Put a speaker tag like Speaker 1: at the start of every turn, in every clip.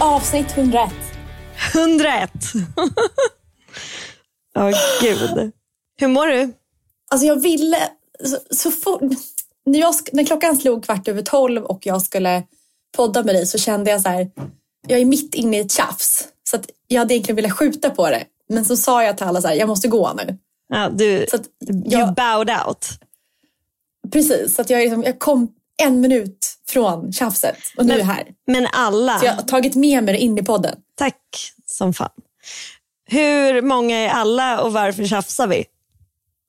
Speaker 1: Avsnitt 101.
Speaker 2: 101! Åh gud. Hur mår du?
Speaker 1: Alltså jag ville så, så fort... När, jag, när klockan slog kvart över tolv och jag skulle podda med dig så kände jag så här, jag är mitt inne i ett tjafs. Så att jag hade egentligen velat skjuta på det. Men så sa jag till alla så här, jag måste gå nu.
Speaker 2: Ja, du,
Speaker 1: Så att
Speaker 2: you
Speaker 1: jag,
Speaker 2: bowed out.
Speaker 1: precis, så att jag, är liksom, jag kom en minut från tjafset och nu är jag här.
Speaker 2: Men alla,
Speaker 1: Så jag har tagit med mig det in i podden.
Speaker 2: tack som fan. Hur många är alla och varför tjafsar vi?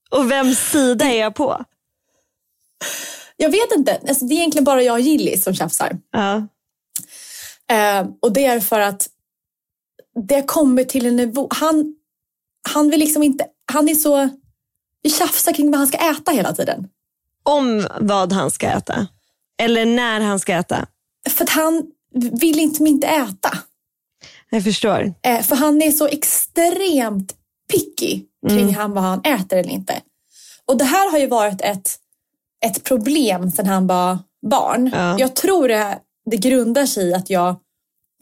Speaker 2: Och vems sida är jag på?
Speaker 1: Jag vet inte, alltså, det är egentligen bara jag och Gillis som tjafsar.
Speaker 2: Ja.
Speaker 1: Eh, och det är för att det kommer till en nivå, han, han vill liksom inte, han är så, vi tjafsar kring vad han ska äta hela tiden.
Speaker 2: Om vad han ska äta. Eller när han ska äta.
Speaker 1: För att han vill inte inte äta.
Speaker 2: Jag förstår.
Speaker 1: Eh, för han är så extremt picky kring han, vad han äter eller inte. Och det här har ju varit ett, ett problem sedan han var barn.
Speaker 2: Ja.
Speaker 1: Jag tror det, det grundar sig i att jag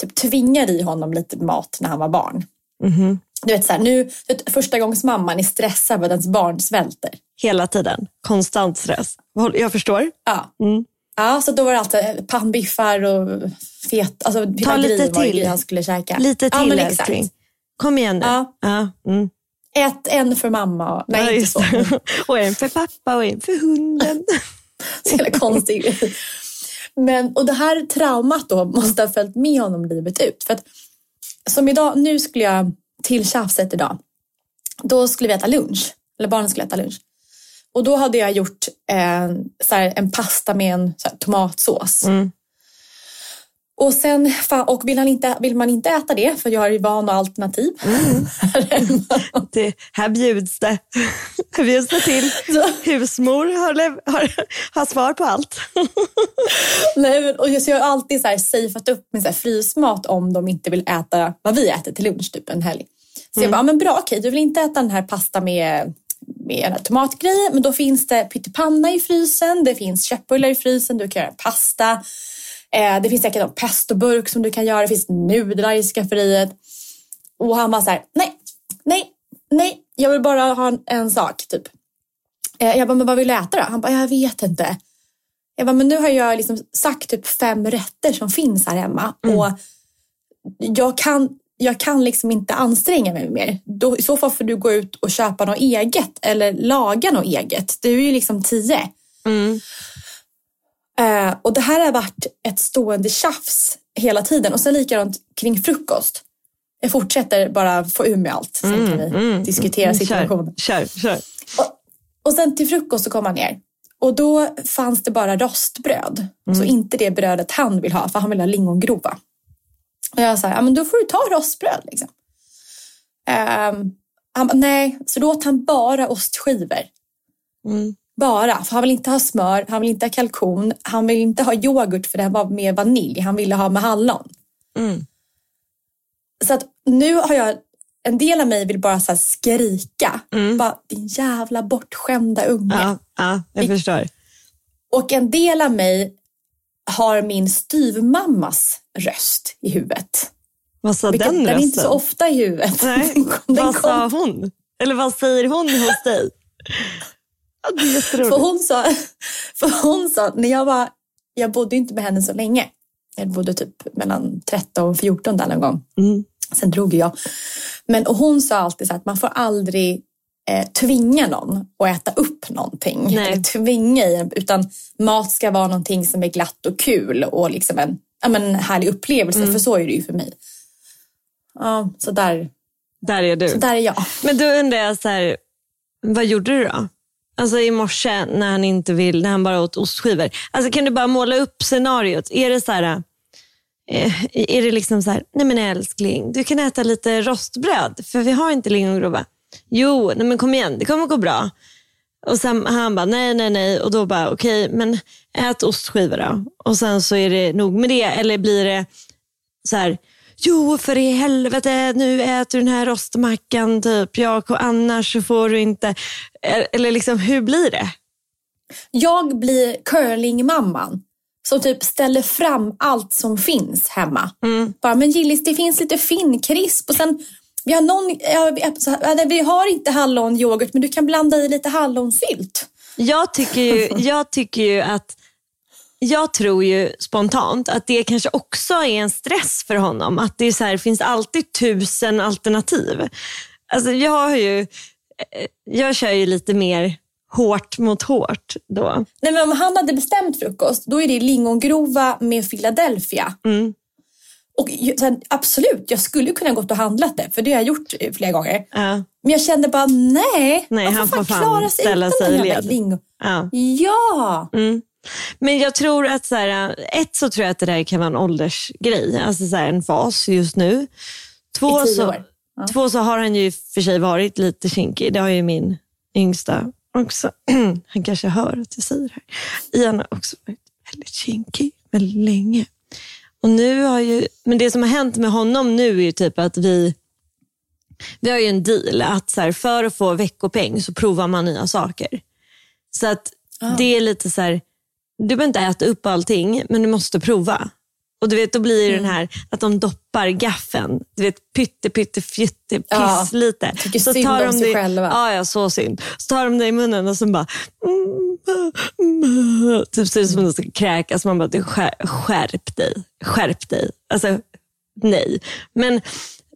Speaker 1: typ tvingade i honom lite mat när han var barn.
Speaker 2: Mhm.
Speaker 1: Du vet, så här, nu, första gångs mamman är stressad för att ens barn svälter.
Speaker 2: Hela tiden. Konstant stress. Jag förstår.
Speaker 1: Ja.
Speaker 2: Mm.
Speaker 1: Ja, så då var det alltid pannbiffar och fet, alltså hela
Speaker 2: lite till.
Speaker 1: han skulle käka.
Speaker 2: Lite
Speaker 1: ja,
Speaker 2: till
Speaker 1: men
Speaker 2: älskling.
Speaker 1: exakt.
Speaker 2: Kom igen nu.
Speaker 1: Ja.
Speaker 2: Ja. Mm.
Speaker 1: Ät en för mamma. och- Nej,
Speaker 2: Ja,
Speaker 1: inte så.
Speaker 2: och en för pappa och en för hunden.
Speaker 1: Så jävla konstig. Men, och det här traumat då måste ha följt med honom livet ut. För att, som idag, nu skulle jag till tjafset idag. Då skulle vi äta lunch. Eller barnen skulle äta lunch. Och då hade jag gjort en, så här, en pasta med en här, tomatsås.
Speaker 2: Mm.
Speaker 1: Och, sen, och vill, han inte, vill man inte äta det, för jag är van och alternativ.
Speaker 2: Det, här bjuds det. Här bjuds det till. Husmor har, har, har svar på allt.
Speaker 1: Nej, och så jag har alltid så här safeat upp så här frysmat om de inte vill äta vad vi äter till lunch typ en helg. Så jag bara, ja, men bra okej, du vill inte äta den här pasta med, med den här tomatgrejen, men då finns det pyttipanna i frysen, det finns köttbullar i frysen, du kan göra pasta. Eh, det finns säkert en pestoburk som du kan göra, det finns nudlar i skafferiet. Och han bara så här, nej, nej, nej, jag vill bara ha en, en sak typ. Eh, jag bara, men vad vill du äta då? Han bara, jag vet inte. Jag bara, men nu har jag liksom sagt typ fem rätter som finns här hemma och jag kan, jag kan liksom inte anstränga mig mer. Då, I så fall får du gå ut och köpa något eget eller laga något eget. Du är ju liksom tio.
Speaker 2: Mm.
Speaker 1: Eh, och det här har varit ett stående tjafs hela tiden. Och sen likadant kring frukost. Jag fortsätter bara få ur mig allt. Sen kan vi diskutera situationen.
Speaker 2: Kör, kör, kör.
Speaker 1: Och, och sen till frukost så kom han ner. Och då fanns det bara rostbröd. Så inte det brödet han vill ha, för han vill ha lingongrova. Och jag sa, ja men då får du ta rostbröd liksom. Ehm, han bara, nej, så då åt han bara ostskivor.
Speaker 2: Mm.
Speaker 1: Bara, för han vill inte ha smör, han vill inte ha kalkon, han vill inte ha yoghurt för det var med vanilj, han ville ha med hallon.
Speaker 2: Mm.
Speaker 1: Så att nu har jag, en del av mig vill bara så här skrika.
Speaker 2: Mm.
Speaker 1: Bara, din jävla bortskämda unge.
Speaker 2: Ja, ja, jag förstår.
Speaker 1: Och en del av mig har min styvmammas röst i huvudet.
Speaker 2: Vad sa
Speaker 1: Vilket,
Speaker 2: den
Speaker 1: den är
Speaker 2: rösten?
Speaker 1: inte så ofta i huvudet.
Speaker 2: Nej,
Speaker 1: Den kom-
Speaker 2: vad sa hon? Eller vad säger hon hos dig? Ja, det är jätteroligt.
Speaker 1: För hon sa, för hon sa, när jag var, jag bodde inte med henne så länge. Jag bodde typ mellan 13 och 14 där någon gång.
Speaker 2: Mm.
Speaker 1: Sen drog jag. Men och hon sa alltid så att man får aldrig eh, tvinga någon att äta upp någonting.
Speaker 2: Nej.
Speaker 1: Eller tvinga i utan mat ska vara någonting som är glatt och kul och liksom en, ja, men en härlig upplevelse.
Speaker 2: Mm.
Speaker 1: För så är det ju för mig. Ja, så där,
Speaker 2: Där är du.
Speaker 1: så där är jag.
Speaker 2: Men då undrar jag, så här, vad gjorde du då? Alltså i morse när han inte vill, när han bara åt ostskivor. Alltså kan du bara måla upp scenariot? Är det så här, eh, är det liksom så här, nej men älskling, du kan äta lite rostbröd för vi har inte lingongrova. Jo, nej men kom igen, det kommer gå bra. Och sen han bara, nej, nej, nej. Och då bara, okej, men ät ostskivor då. Och sen så är det nog med det. Eller blir det så här, jo för i helvete, nu äter du den här rostmackan typ. Ja, och annars så får du inte. Eller liksom, hur blir det?
Speaker 1: Jag blir curlingmamman som typ ställer fram allt som finns hemma.
Speaker 2: Mm.
Speaker 1: Bara, men Gillis, det finns lite finnkrisp och sen vi har, någon, ja, vi har inte hallonyoghurt men du kan blanda i lite hallonsylt.
Speaker 2: Jag tycker ju, jag tycker ju att jag tror ju spontant att det kanske också är en stress för honom. Att det är så här, finns alltid tusen alternativ. Alltså jag har ju, eh, jag kör ju lite mer hårt mot hårt då.
Speaker 1: Nej, men om han hade bestämt frukost, då är det lingongrova med Philadelphia.
Speaker 2: Mm.
Speaker 1: Och här, absolut, jag skulle kunna gått och handlat det, för det har jag gjort eh, flera gånger.
Speaker 2: Ja,
Speaker 1: Men jag kände bara, nej,
Speaker 2: Nej, han får fan
Speaker 1: klara sig
Speaker 2: ställa
Speaker 1: utan
Speaker 2: sig
Speaker 1: den
Speaker 2: led.
Speaker 1: lingon.
Speaker 2: ja.
Speaker 1: Ja!
Speaker 2: Mm. Men jag tror att, så här, ett så tror jag att det där kan vara en åldersgrej, alltså så här, en fas just nu. Två
Speaker 1: I tio
Speaker 2: så,
Speaker 1: år. Ja.
Speaker 2: två så har han ju för sig varit lite kinkig, det har ju min yngsta också. Han kanske hör att jag säger det här. Ian har också varit väldigt kinkig väldigt länge. Och nu har ju, men det som har hänt med honom nu är ju typ att vi, vi har ju en deal att så här, för att få veckopeng så provar man nya saker. Så att
Speaker 1: Ah.
Speaker 2: det är lite så här, du behöver inte äta upp allting men du måste prova. Och du vet, då blir det
Speaker 1: Mm.
Speaker 2: den här att de doppar gaffeln, du vet pytte pytte fjutte piss
Speaker 1: Ja,
Speaker 2: lite.
Speaker 1: tycker synd om sig
Speaker 2: det,
Speaker 1: själva.
Speaker 2: Ja, ja, så synd. Så tar de det i munnen och så bara mm, mm, typ ser ut som att de ska kräkas. Man bara, du, skär, skärp dig. Skärp dig. Alltså, nej. Men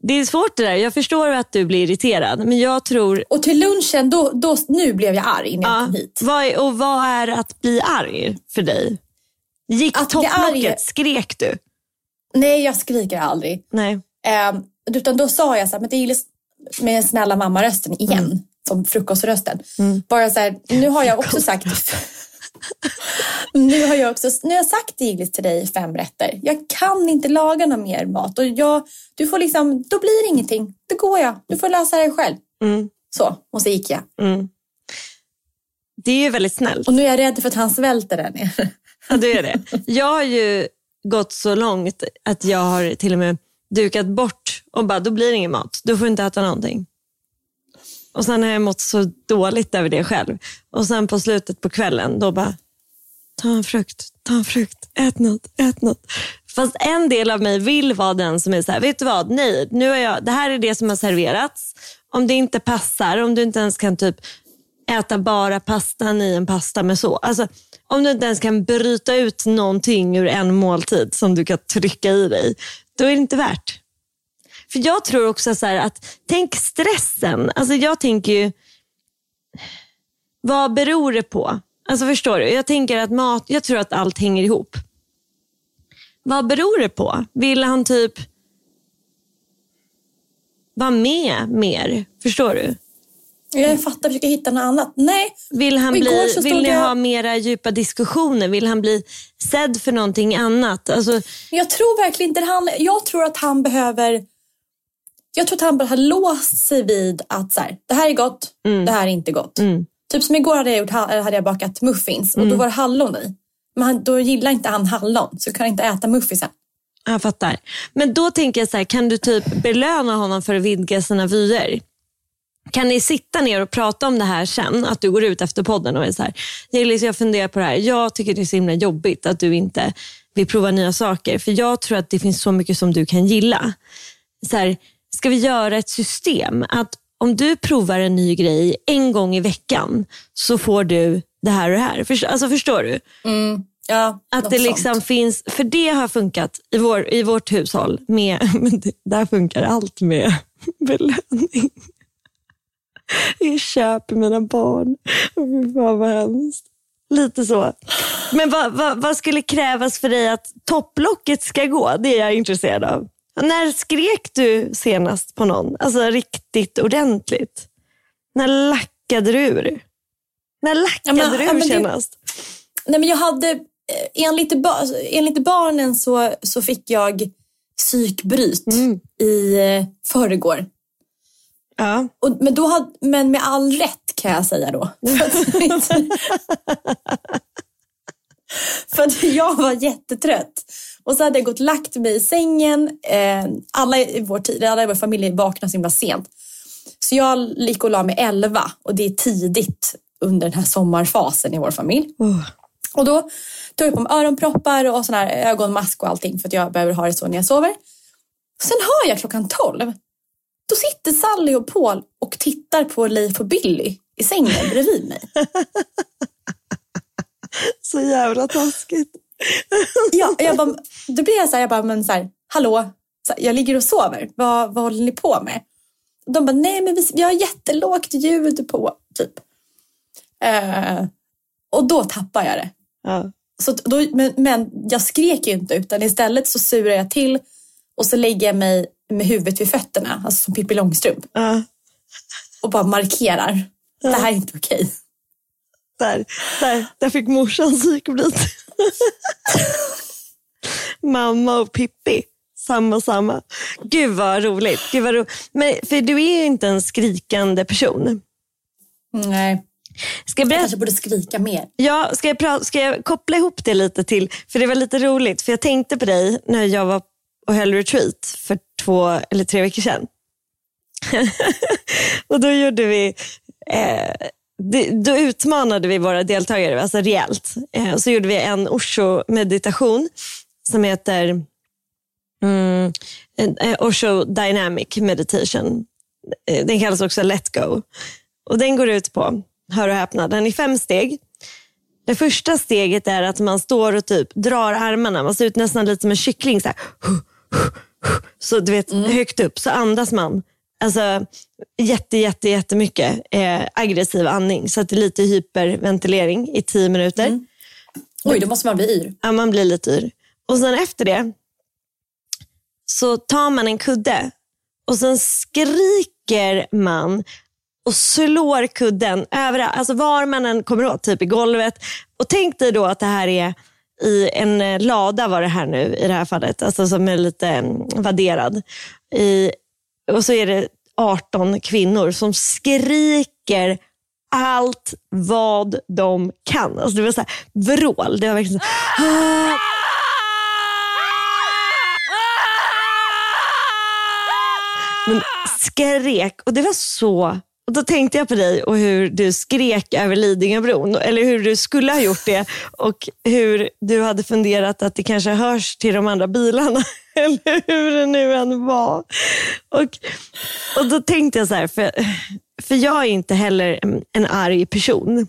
Speaker 2: det är svårt det där. Jag förstår att du blir irriterad, men jag tror
Speaker 1: Och till lunchen, då, då, nu blev jag arg när jag
Speaker 2: Ja,
Speaker 1: kom hit.
Speaker 2: vad är, och vad är att bli arg för dig? Gick
Speaker 1: Att
Speaker 2: topplocket?
Speaker 1: arg-
Speaker 2: Skrek du?
Speaker 1: Nej, jag skriker aldrig.
Speaker 2: Nej.
Speaker 1: Eh, utan då sa jag så här, men det är med den snälla mammarösten igen,
Speaker 2: Mm.
Speaker 1: som frukoströsten. Bara så här, nu har jag också sagt nu har jag också nu har jag sagt Iglis till dig fem rätter. Jag kan inte laga någon mer mat och jag, du får liksom, då blir det ingenting. Då går jag. Du får lösa det själv.
Speaker 2: Mm,
Speaker 1: Så, och så gick jag.
Speaker 2: mm. Det är ju väldigt snällt.
Speaker 1: Och nu är jag rädd för att han svälter där nere.
Speaker 2: Ja, det är det. Jag har ju gått så långt att jag har till och med dukat bort och bara, då blir det ingen mat. Du får inte äta någonting. Och sen har jag mått så dåligt över det själv. Och sen på slutet på kvällen, då bara, ta en frukt, ta en frukt, ät något, ät något. Fast en del av mig vill vara den som är så här, vet du vad, nej, nu är jag, det här är det som har serverats. Om det inte passar, om du inte ens kan typ äta bara pastan i en pasta med så. Alltså, om du inte ens kan bryta ut någonting ur en måltid som du kan trycka i dig, då är det inte värt. För jag tror också så här att, tänk stressen. Alltså jag tänker ju, vad beror det på? Alltså förstår du? Jag tänker att mat, jag tror att allt hänger ihop. Vad beror det på? Vill han typ vara med mer? Förstår du?
Speaker 1: Jag fattar, försöker hitta något annat. Nej,
Speaker 2: Vill, han bli, vill ni
Speaker 1: jag-
Speaker 2: ha mera djupa diskussioner? Vill han bli sedd för någonting annat? Alltså,
Speaker 1: Jag tror verkligen inte handlar... Jag tror att han behöver... Jag tror att han bara har låst sig vid att så här, det här är gott, det här är inte gott.
Speaker 2: mm,
Speaker 1: Typ som igår hade jag, gjort, hade jag bakat muffins och då var det hallon i. Men han, då gillar inte han hallon så kan han inte äta muffinsen.
Speaker 2: jag fattar. Men då tänker jag så här, kan du typ belöna honom för att vidga sina vyer? Kan ni sitta ner och prata om det här sen? Att du går ut efter podden och är så här, Gillis, jag funderar på det här. Jag tycker det är så himla jobbigt att du inte vill prova nya saker. För jag tror att det finns så mycket som du kan gilla. Så här, ska vi göra ett system? Att om du provar en ny grej en gång i veckan så får du det här och det här. Först, alltså förstår du?
Speaker 1: Ja,
Speaker 2: Att det
Speaker 1: sånt.
Speaker 2: liksom finns, för det har funkat i, vår, i vårt hushåll. Med, där funkar allt med belöning. Jag köper mina barn. Fy fan vad hemskt. Lite så. Men vad, vad, vad skulle krävas för dig att topplocket ska gå? Det är jag intresserad av. När skrek du senast på någon? Alltså riktigt ordentligt. När lackade du ur? När lackade
Speaker 1: Ja, men-
Speaker 2: du
Speaker 1: ja, men det-
Speaker 2: senast?
Speaker 1: Nej, men jag hade, eh, enligt, enligt barnen så, så fick jag psykbryt
Speaker 2: Mm.
Speaker 1: i eh, förrgår.
Speaker 2: Ja.
Speaker 1: Och, men, då hade, men med all rätt kan jag säga då. För att, jag var jättetrött. Och så hade jag gått och lagt mig i sängen. Eh, alla, i vår tid, alla i vår familj vaknade så himla sent. Så jag gick och la mig elva och det är tidigt under den här sommarfasen i vår familj.
Speaker 2: Oh.
Speaker 1: Och då tog jag på mig öronproppar och sån här ögonmask och allting för att jag behöver ha det så när jag sover. Sen hör jag klockan 12. Då sitter Sally och Paul och tittar på Leif och Billy i sängen bredvid mig.
Speaker 2: Så jävla taskigt.
Speaker 1: Ja, jag bara, då blir jag så här, jag bara, men så här, hallå, så här, jag ligger och sover. Vad, vad håller ni på med? De bara, nej men vi, vi har jättelågt ljud på, typ. Eh, och då tappar jag det.
Speaker 2: Ja.
Speaker 1: Så då, men, men jag skrek ju inte utan istället så surar jag till och så lägger jag mig med huvudet vid fötterna, alltså som Pippi Långstrump
Speaker 2: Ja.
Speaker 1: och bara markerar. Det här är inte okej.
Speaker 2: Där, där, där fick morsan psykbryt. Mamma och Pippi. Samma, samma. Gud vad roligt. Gud vad ro... Men, för du är ju inte en skrikande person.
Speaker 1: Nej,
Speaker 2: Ska jag,
Speaker 1: jag kanske borde skrika mer.
Speaker 2: ja, ska, jag pra... ska jag koppla ihop det lite till, för det var lite roligt, för jag tänkte på dig när jag var och höll retreat för två eller tre veckor sedan. och då gjorde vi eh, det, då utmanade vi våra deltagare, alltså rejält. Eh, och så gjorde vi en Osho-meditation som heter mm, eh, Osho Dynamic Meditation. Eh, den kallas också Let Go. Och den går ut på, hör och häpna, den är fem steg. Det första steget är att man står och typ drar armarna, man ser ut nästan lite som en kyckling. Så, här så du vet, högt upp, så andas man. Alltså jätte, jätte, jättemycket eh, aggressiv andning. Så att det är lite hyperventilering i tio minuter.
Speaker 1: Oj, då måste man bli yr.
Speaker 2: Ja, man blir lite yr. Och sen efter det så tar man en kudde och sen skriker man och slår kudden överallt. Alltså var man än kommer åt, typ i golvet. Och tänk dig då att det här är i en eh, lada var det här nu i det här fallet. Alltså som är lite mm, vadderad. I, och så är det 18 kvinnor som skriker allt vad de kan. Alltså det var så här, vrål. Det var verkligen så här, men skrek. Och det var så... Och Då tänkte jag på dig och hur du skrek över Lidingöbron. Eller hur du skulle ha gjort det. Och hur du hade funderat att det kanske hörs till de andra bilarna. Eller hur det nu än var. Och, och Då tänkte jag så här, för, för jag är inte heller en, en arg person.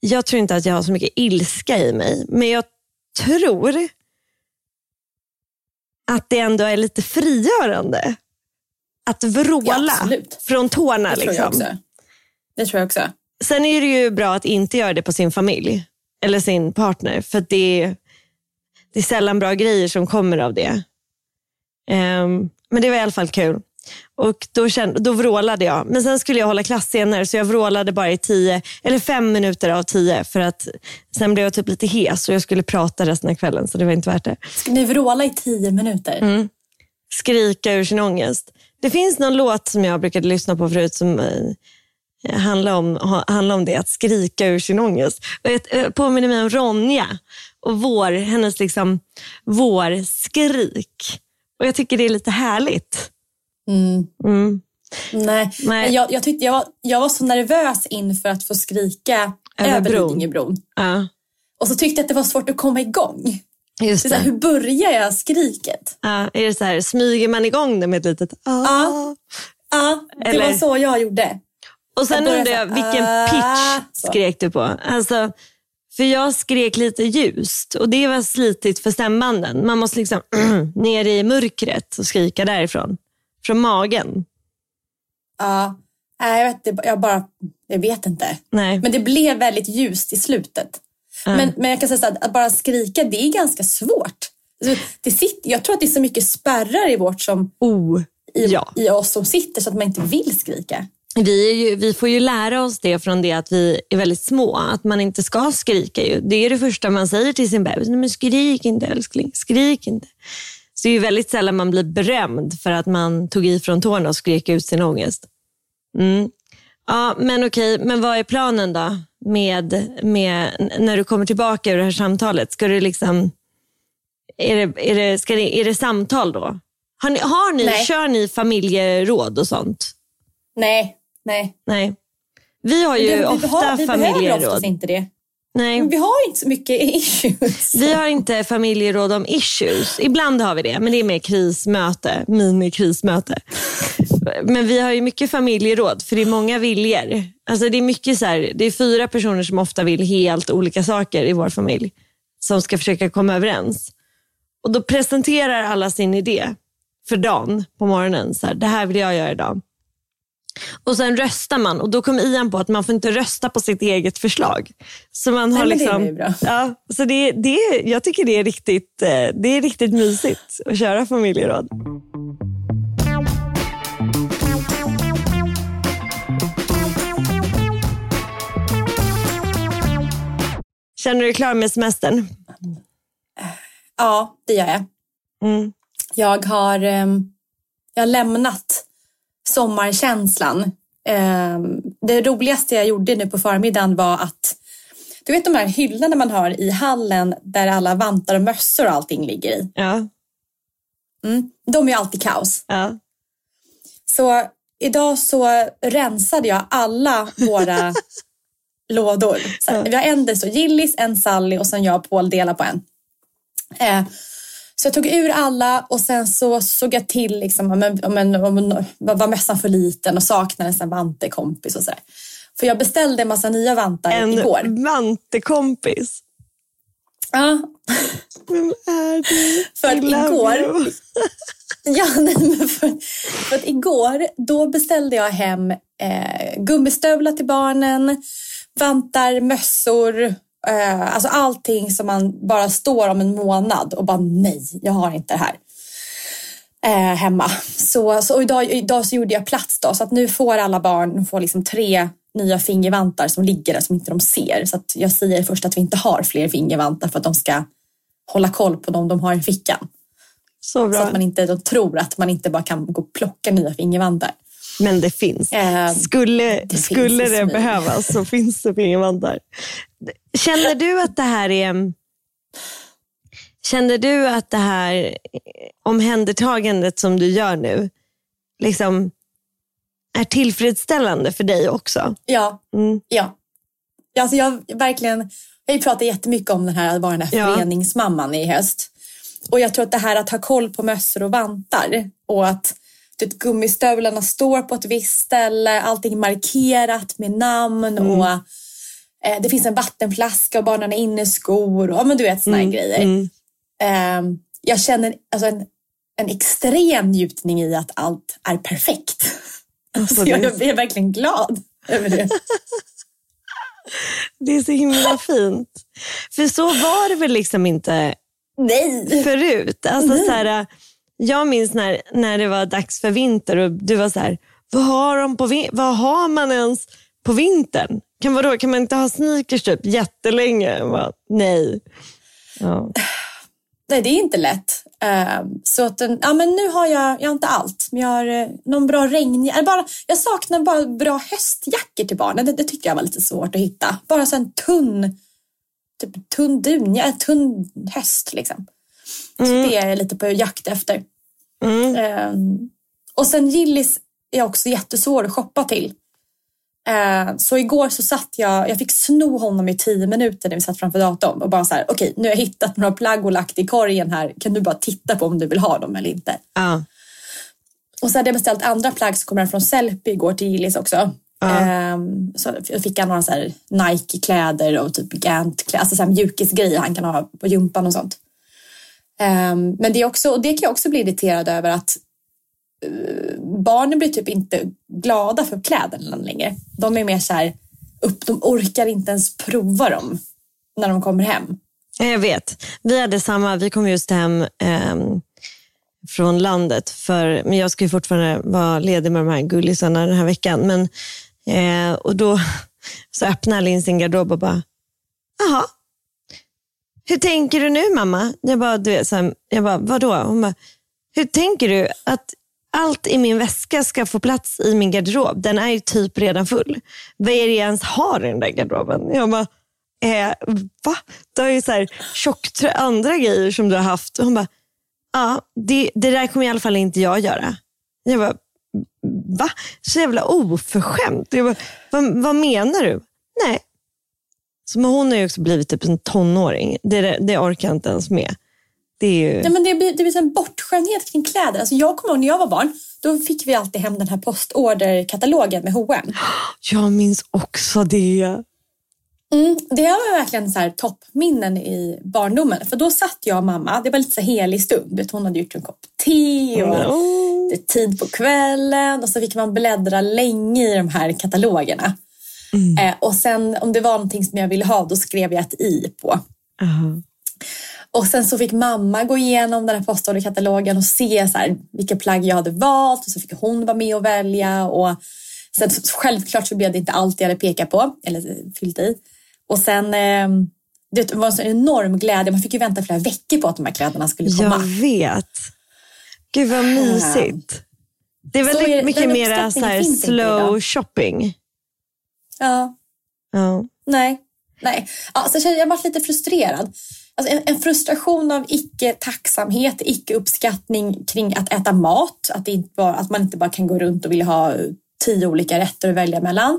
Speaker 2: Jag tror inte att jag har så mycket ilska i mig. Men jag tror att det ändå är lite frigörande. Att vråla
Speaker 1: Ja,
Speaker 2: från tårna.
Speaker 1: Det tror jag
Speaker 2: liksom.
Speaker 1: också. Det tror jag också.
Speaker 2: Sen är det ju bra att inte göra det på sin familj eller sin partner. För det, är, det är sällan bra grejer som kommer av det. Ehm, men det var i alla fall kul. Och då, kände, då vrålade jag. Men sen skulle jag hålla klass senare så jag vrålade bara i tio, eller fem minuter av tio. För att sen blev jag typ lite hes och jag skulle prata resten av kvällen så det var inte värt det.
Speaker 1: Ska ni vråla i tio minuter?
Speaker 2: Mm. Skrika ur sin ångest. Det finns någon låt som jag brukade lyssna på förut som eh, handlar, om, ha, handlar om det, att skrika ur sin ångest. Och jag eh, påminner mig om Ronja och vår, hennes liksom, vårskrik. Och jag tycker det är lite härligt.
Speaker 1: Mm.
Speaker 2: Mm.
Speaker 1: Nej,
Speaker 2: Nej.
Speaker 1: Jag, jag, tyckte jag, var, jag var så nervös inför att få skrika
Speaker 2: Över
Speaker 1: över
Speaker 2: bron.
Speaker 1: Lidingöbron.
Speaker 2: Ja,
Speaker 1: Och så tyckte jag att det var svårt att komma igång.
Speaker 2: Just
Speaker 1: Det är så här,
Speaker 2: det.
Speaker 1: hur börjar jag skriket?
Speaker 2: Ja, är det så här, smyger man igång det med ett litet ah?
Speaker 1: Ja. Ja, det
Speaker 2: Eller-
Speaker 1: var så jag gjorde.
Speaker 2: Och sen undrar jag, vilken
Speaker 1: ah,
Speaker 2: pitch skrek du på? Alltså, för jag skrek lite ljust och det var slitigt för stämbanden. Man måste liksom ner i mörkret och skrika därifrån. Från magen.
Speaker 1: Ja. Jag vet, inte, jag bara, jag vet inte.
Speaker 2: Nej.
Speaker 1: Men det blev väldigt ljust i slutet. Men, men jag kan säga så här, att bara skrika, det är ganska svårt. Alltså, det sitter, jag tror att det är så mycket spärrar i vårt som
Speaker 2: Oh,
Speaker 1: i,
Speaker 2: ja.
Speaker 1: i oss som sitter så att man inte vill skrika.
Speaker 2: Vi, ju, vi får ju lära oss det från det att vi är väldigt små. Att man inte ska skrika. Ju. Det är det första man säger till sin bebis. Men skrik inte älskling, skrik inte. Så det är ju väldigt sällan man blir berömd för att man tog i från tårna och skrek ut sin ångest. Mm. Ja, men okej, men vad är planen då? Med, med, när du kommer tillbaka ur det här samtalet, ska du liksom... Är det, är det, ska det, är det samtal då? Har ni, har ni,
Speaker 1: Nej.
Speaker 2: kör ni familjeråd och sånt?
Speaker 1: Nej, nej.
Speaker 2: Nej. Vi har ju
Speaker 1: vi, vi,
Speaker 2: ofta
Speaker 1: har- vi behöver
Speaker 2: familjeråd.
Speaker 1: oftast inte det.
Speaker 2: Nej.
Speaker 1: Vi har inte så mycket issues.
Speaker 2: Vi har inte familjeråd om issues. Ibland har vi det, men det är mer krismöte, minikrismöte. Men vi har ju mycket familjeråd, för det är många viljor. Alltså det, är mycket så här, det är fyra personer som ofta vill helt olika saker i vår familj, som ska försöka komma överens. Och Då presenterar alla sin idé för dagen på morgonen. Så här, det här vill jag göra idag. Och sen röstar man och då kom Ian på att man får inte rösta på sitt eget förslag. Så man har
Speaker 1: Nej, men det är
Speaker 2: liksom,
Speaker 1: bra.
Speaker 2: Ja, så det, det, jag tycker det är, riktigt, eh, det är riktigt mysigt att köra familjeråd. Känner du dig klar med semestern?
Speaker 1: Ja, det gör jag.
Speaker 2: Mm.
Speaker 1: Jag har, ehm, jag har lämnat sommarkänslan. Ehm, det roligaste jag gjorde nu på förmiddagen var att du vet de här hyllorna man har i hallen där alla vantar och mössor och allting ligger i.
Speaker 2: Ja,
Speaker 1: Mm. De är ju alltid kaos.
Speaker 2: ja.
Speaker 1: Så idag så rensade jag alla våra lådor. Så här, vi har en står Gillis, en Sally och sen jag och Paul delar på en. Eh, så jag tog ur alla och sen så såg jag till liksom, om, en, om, en, om en, var mössan för liten och saknade en vantekompis och sådär. För jag beställde en massa nya vantar
Speaker 2: En
Speaker 1: igår.
Speaker 2: vantekompis.
Speaker 1: Ja,
Speaker 2: Vem är du?
Speaker 1: För att igår-. Ja, nej, men för, för att igår då beställde jag hem eh, gummistövlar till barnen, vantar, mössor, eh, alltså allting som man bara står om en månad och bara nej, jag har inte det här eh, hemma. Så, så idag, idag så gjorde jag plats då så att nu får alla barn får liksom tre nya fingervantar som ligger där som inte de ser. Så att jag säger först att vi inte har fler fingervantar för att de ska hålla koll på dem de har i fickan.
Speaker 2: Så
Speaker 1: Så att man inte de tror att man inte bara kan gå och plocka nya fingervantar.
Speaker 2: Men det finns.
Speaker 1: Eh,
Speaker 2: Skulle,
Speaker 1: det
Speaker 2: skulle
Speaker 1: finns
Speaker 2: det behövas så finns det fingervantar. Känner du att det här är... Känner du att det här omhändertagandet som du gör nu liksom är tillfredsställande för dig också?
Speaker 1: Ja,
Speaker 2: Mm.
Speaker 1: ja. Alltså jag verkligen, ju pratat jättemycket om den här, att vara den här
Speaker 2: Ja.
Speaker 1: föreningsmamman i höst. Och jag tror att det här att ha koll på mössor och vantar och att vet, gummistövlarna står på ett visst ställe, allting är markerat med namn och eh, det finns en vattenflaska och barnen har inneskor och ja, men du vet såna här grejer.
Speaker 2: Mm.
Speaker 1: Eh, jag känner alltså en, en extrem njutning i att allt är perfekt. Alltså, jag, jag är verkligen glad över det.
Speaker 2: Det är så himla fint. För så var det väl liksom inte
Speaker 1: Nej!
Speaker 2: förut. Alltså, så här, jag minns när, när det var dags för vinter och du var så här, vad har, de på vad har man ens på vintern? Kan, vadå, kan man inte ha sneakers typ jättelänge? Bara, nej. Ja.
Speaker 1: Nej, det är inte lätt. Ehm, så att ja, men nu har jag, jag har inte allt, men jag har eh, någon bra regn... Bara, jag saknar bara bra höstjackor till barnen. Det, det tyckte jag var lite svårt att hitta. Bara så en tunn, typ tunn dunja, en tunn höst liksom. Så det är jag lite på jakt efter.
Speaker 2: Mm.
Speaker 1: Eh, och sen Gillis är också jättesvår att shoppa till. Eh, så igår så satt jag, jag fick sno honom i tio minuter när vi satt framför datorn och bara så här, okej nu har jag hittat några plagg och lagt i korgen här, kan du bara titta på om du vill ha dem eller inte?
Speaker 2: Ja.
Speaker 1: Och så hade jag beställt andra plagg som kommer från Sellpy igår till Gillis också. Ehm, så jag fick han några så Nike-kläder och typ Gant-kläder, alltså så mjukisgrejer han kan ha på gympan och sånt. Ehm, men det, är också, och det kan jag också bli irriterad över att eh, barnen blir typ inte glada för kläderna längre. De är mer så här, upp, de orkar inte ens prova dem när de kommer hem.
Speaker 2: Jag vet. Vi hade samma, vi kom just hem ehm, från landet. För, men jag ska ju fortfarande vara ledig med de här gullisarna den här veckan. Men, eh, och då så öppnar Linn sin garderob och bara, jaha, hur tänker du nu mamma? Jag bara, du vet, så här, jag bara vadå? Hon bara, hur tänker du att allt i min väska ska få plats i min garderob? Den är ju typ redan full. Vad är det jag ens har i den där garderoben? Jag bara, eh, va? Du har ju så här tjocktrö- andra grejer som du har haft. Hon bara, ja, det, det där kommer i alla fall inte jag göra. Jag bara, va? Så jävla oförskämt. Jag bara, vad, vad menar du? Nej, så, men hon har ju också blivit typ en tonåring. Det, det orkar jag inte ens med. Det är ju...
Speaker 1: Nej, men det blir, det blir en bortskämdhet kring kläder. Alltså jag kommer ihåg när jag var barn, då fick vi alltid hem den här postorderkatalogen med H&M.
Speaker 2: Jag minns också det.
Speaker 1: Mm, det var verkligen så här toppminnen i barndomen. För då satt jag och mamma, det var lite så helig stund. Hon hade gjort en kopp te och
Speaker 2: Mm.
Speaker 1: det är tid på kvällen. Och så fick man bläddra länge i de här katalogerna. Eh, och sen om det var någonting som jag ville ha, då skrev jag ett i på.
Speaker 2: Aha.
Speaker 1: Och sen så fick mamma gå igenom den här postorderkatalogen och se så här, vilka plagg jag hade valt. Och så fick hon vara med och välja. Och sen så, självklart så blev det inte allt jag hade pekat på eller fyllt i. Och sen eh, det var en sån enorm glädje. Man fick ju vänta flera veckor på att de här kläderna skulle komma.
Speaker 2: Jag vet. Gud vad mysigt. Det är väldigt
Speaker 1: är-
Speaker 2: mycket mer så här slow shopping.
Speaker 1: Ja,
Speaker 2: Ja.
Speaker 1: nej. nej. Ja, jag kände- jag lite frustrerad. Alltså en, en frustration av icke-tacksamhet, icke-uppskattning kring att äta mat. Att, inte bara, att man inte bara kan gå runt och vilja ha tio olika rätter att välja mellan.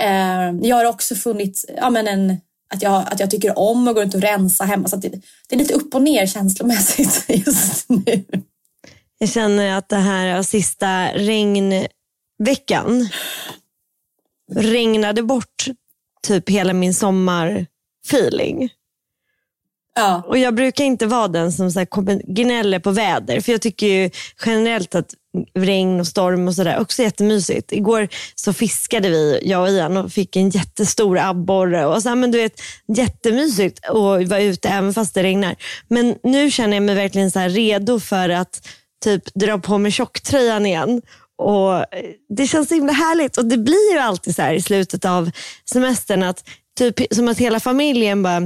Speaker 1: Eh, jag har också funnit ja, men en, att, jag, att jag tycker om att gå runt och rensa hemma. Så det, det är lite upp och ner känslomässigt just nu.
Speaker 2: Jag känner att det här sista regnveckan regnade bort typ hela min sommarfeeling.
Speaker 1: Ja,
Speaker 2: Och jag brukar inte vara den som så här gnäller på väder. För jag tycker ju generellt att regn och storm och sådär också är jättemysigt. Igår så fiskade vi, jag och Ian, och fick en jättestor abborre. Och så, här, men du vet, jättemysigt att vara ute även fast det regnar. Men nu känner jag mig verkligen så här redo för att typ dra på mig tjocktröjan igen. Och eh, Det känns så himla härligt. Och det blir ju alltid så här i slutet av semestern att typ som att hela familjen bara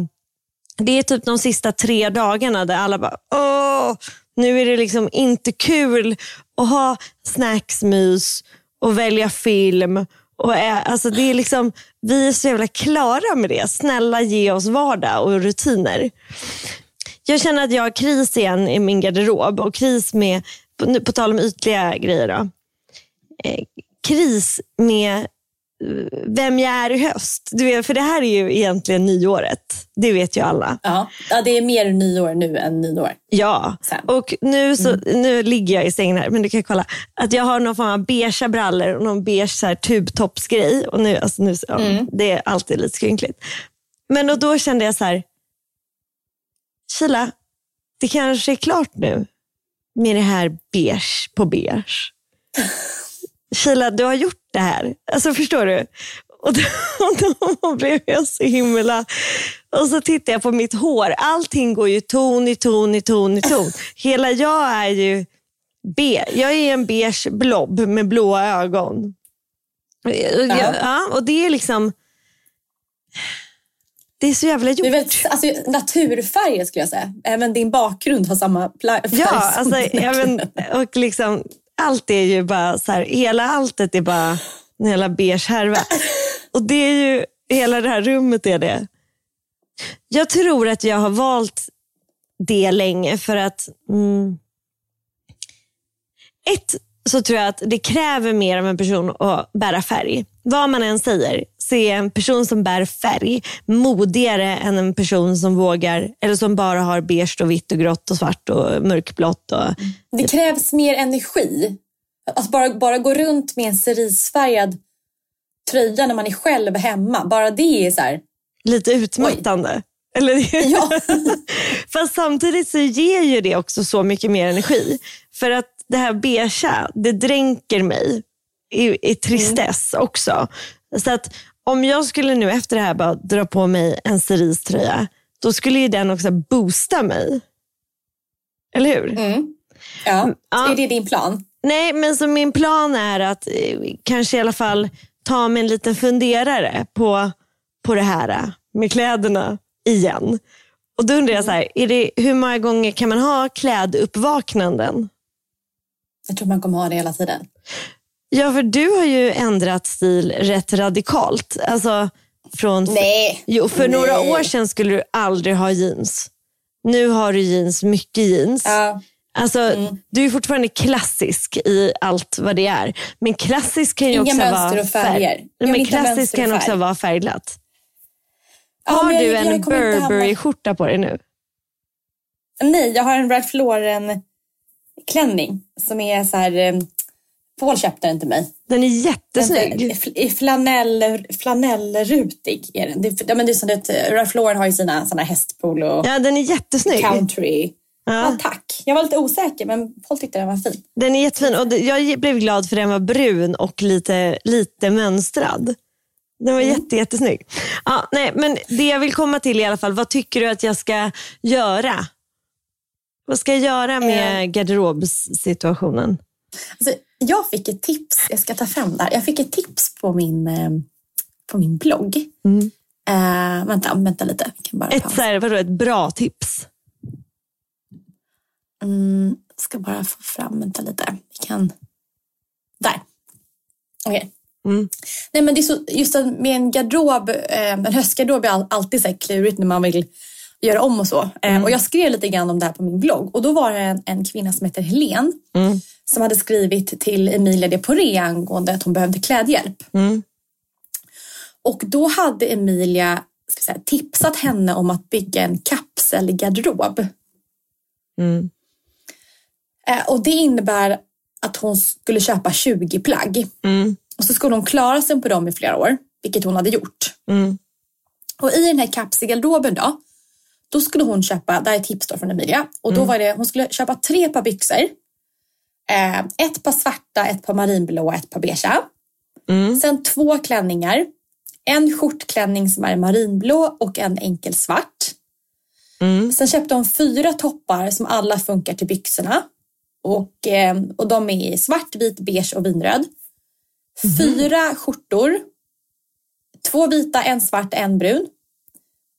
Speaker 2: det är typ de sista tre dagarna där alla bara, åh, nu är det liksom inte kul att ha snacksmys och välja film. Och ä- alltså det är liksom, vi är så jävla klara med det. Snälla ge oss vardag och rutiner. Jag känner att jag har kris igen i min garderob och kris med, på, på tal om ytliga grejer då. Eh, kris med eh, vem jag är i höst. Du vet, för det här är ju egentligen nyåret. Det vet ju alla.
Speaker 1: ja. ja, det är mer nyår nu än nyår.
Speaker 2: Ja,
Speaker 1: Sen.
Speaker 2: och nu, så, nu ligger jag i sängen här, men du kan kolla. Att jag har någon form av beigea brallor och någon beige så här, tubtoppsgrej. Och nu, alltså nu, ja, Det är alltid lite skrynkligt. Men och då kände jag så här, Kila, det kanske är klart nu med det här beige på beige. Kila, du har gjort det här. Alltså förstår du? Och då, då blev jag så himla... Och så tittar jag på mitt hår. Allting går ju ton i ton i ton i ton. Hela jag är ju be. Jag är en beige blob med blåa ögon. Ja. ja, och det är liksom... Det är så jävla gjort.
Speaker 1: väldigt, alltså, naturfärger skulle jag säga. Även din bakgrund har samma färg
Speaker 2: Ja, alltså,
Speaker 1: kläder.
Speaker 2: och liksom, allt är ju bara så här, hela alltet är bara en jävla beige härva. Och det är ju, hela det här rummet är det. Jag tror att jag har valt det länge för att mm, ett så tror jag att det kräver mer av en person att bära färg. Vad man än säger så är en person som bär färg modigare än en person som vågar eller som bara har beige och vitt och grått och svart och mörkblått. Och,
Speaker 1: Det krävs mer energi. Att bara, bara gå runt med en cerisfärgad tröja när man är själv hemma. Bara det är så här.
Speaker 2: lite utmattande. Eller?
Speaker 1: Ja.
Speaker 2: Fast samtidigt så ger ju det också så mycket mer energi. För att det här beigea, det dränker mig i, i tristess också. Så att om jag skulle nu efter det här bara dra på mig en ceriströja, då skulle ju den också boosta mig. Eller hur?
Speaker 1: Mm. Ja.
Speaker 2: Ja.
Speaker 1: Är det din plan?
Speaker 2: Nej, men så min plan är att eh, kanske i alla fall ta mig en liten funderare på, på det här eh, med kläderna igen. Och då undrar jag så här, är det, hur många gånger kan man ha kläduppvaknanden?
Speaker 1: Jag tror man kommer ha det hela tiden.
Speaker 2: Ja, för du har ju ändrat stil rätt radikalt. Alltså, från,
Speaker 1: Nej.
Speaker 2: jo, för några
Speaker 1: Nej.
Speaker 2: år sedan skulle du aldrig ha jeans. Nu har du jeans, mycket jeans.
Speaker 1: Ja.
Speaker 2: Alltså, Du är fortfarande klassisk i allt vad det är. Men klassisk kan ju
Speaker 1: Inga
Speaker 2: också vara
Speaker 1: färger. Vill
Speaker 2: Men klassisk kan också
Speaker 1: färg.
Speaker 2: vara färgglatt.
Speaker 1: Ja,
Speaker 2: Har
Speaker 1: jag-
Speaker 2: du
Speaker 1: jag
Speaker 2: en Burberry-skjorta på dig nu?
Speaker 1: Nej, jag har en Ralph Lauren klänning som är så här... eh, Paul köpte den till mig.
Speaker 2: Den är
Speaker 1: Den
Speaker 2: jättesnygg.
Speaker 1: är I flanell, flanellrutig är den. Det, är- ja, men det är som det, Ralph Lauren har ju sina såna hästpolo
Speaker 2: Ja, den är jättesnygg.
Speaker 1: country. Ja.
Speaker 2: Ja,
Speaker 1: tack. Jag var lite osäker men Paul tyckte den var fin.
Speaker 2: den är jättefin. Och jag blev glad för den var brun och lite, lite mönstrad. Den var jätte, jättesnygg. Ja, nej, men det jag vill komma till i alla fall, vad tycker du att jag ska göra? Vad ska jag göra med garderobssituationen?
Speaker 1: Alltså, jag fick ett tips, jag ska ta fram där. Jag fick ett tips på min, eh, på min blogg.
Speaker 2: Mm.
Speaker 1: Eh, vänta, vänta lite. Jag kan bara
Speaker 2: Ett, så här, vadå, ett bra tips.
Speaker 1: Mm, ska bara få fram, vänta lite. Vi kan... Där. Okej.
Speaker 2: Mm.
Speaker 1: Nej men det är så, just med en garderob, eh, en höstgarderob är all, alltid så klurigt när man vill göra om och så. Eh,
Speaker 2: Mm.
Speaker 1: Och jag skrev lite grann om det här på min blogg och då var det en, en kvinna som heter Helen
Speaker 2: Mm.
Speaker 1: Som hade skrivit till Emilia de Poré angående att hon behövde klädhjälp.
Speaker 2: Mm.
Speaker 1: Och då hade Emilia ska säga, tipsat henne om att bygga en kapselgarderob.
Speaker 2: Mm.
Speaker 1: Eh, och det innebär att hon skulle köpa 20 plagg.
Speaker 2: Mm.
Speaker 1: Och så skulle hon klara sig på dem i flera år, vilket hon hade gjort.
Speaker 2: Mm.
Speaker 1: Och i den här kapselgarderoben då, då skulle hon köpa, det här är tips då från Emilia, och då var det, hon skulle köpa tre par byxor. Eh, ett par svarta, ett par marinblå och ett par beigea.
Speaker 2: Mm.
Speaker 1: Sen två klänningar. En skjortklänning som är marinblå och en enkel svart.
Speaker 2: Mm.
Speaker 1: Sen köpte hon fyra toppar som alla funkar till byxorna. Och, eh, och de är i svart, vit, beige och vinröd. Fyra skjortor. Två vita, en svart, en brun.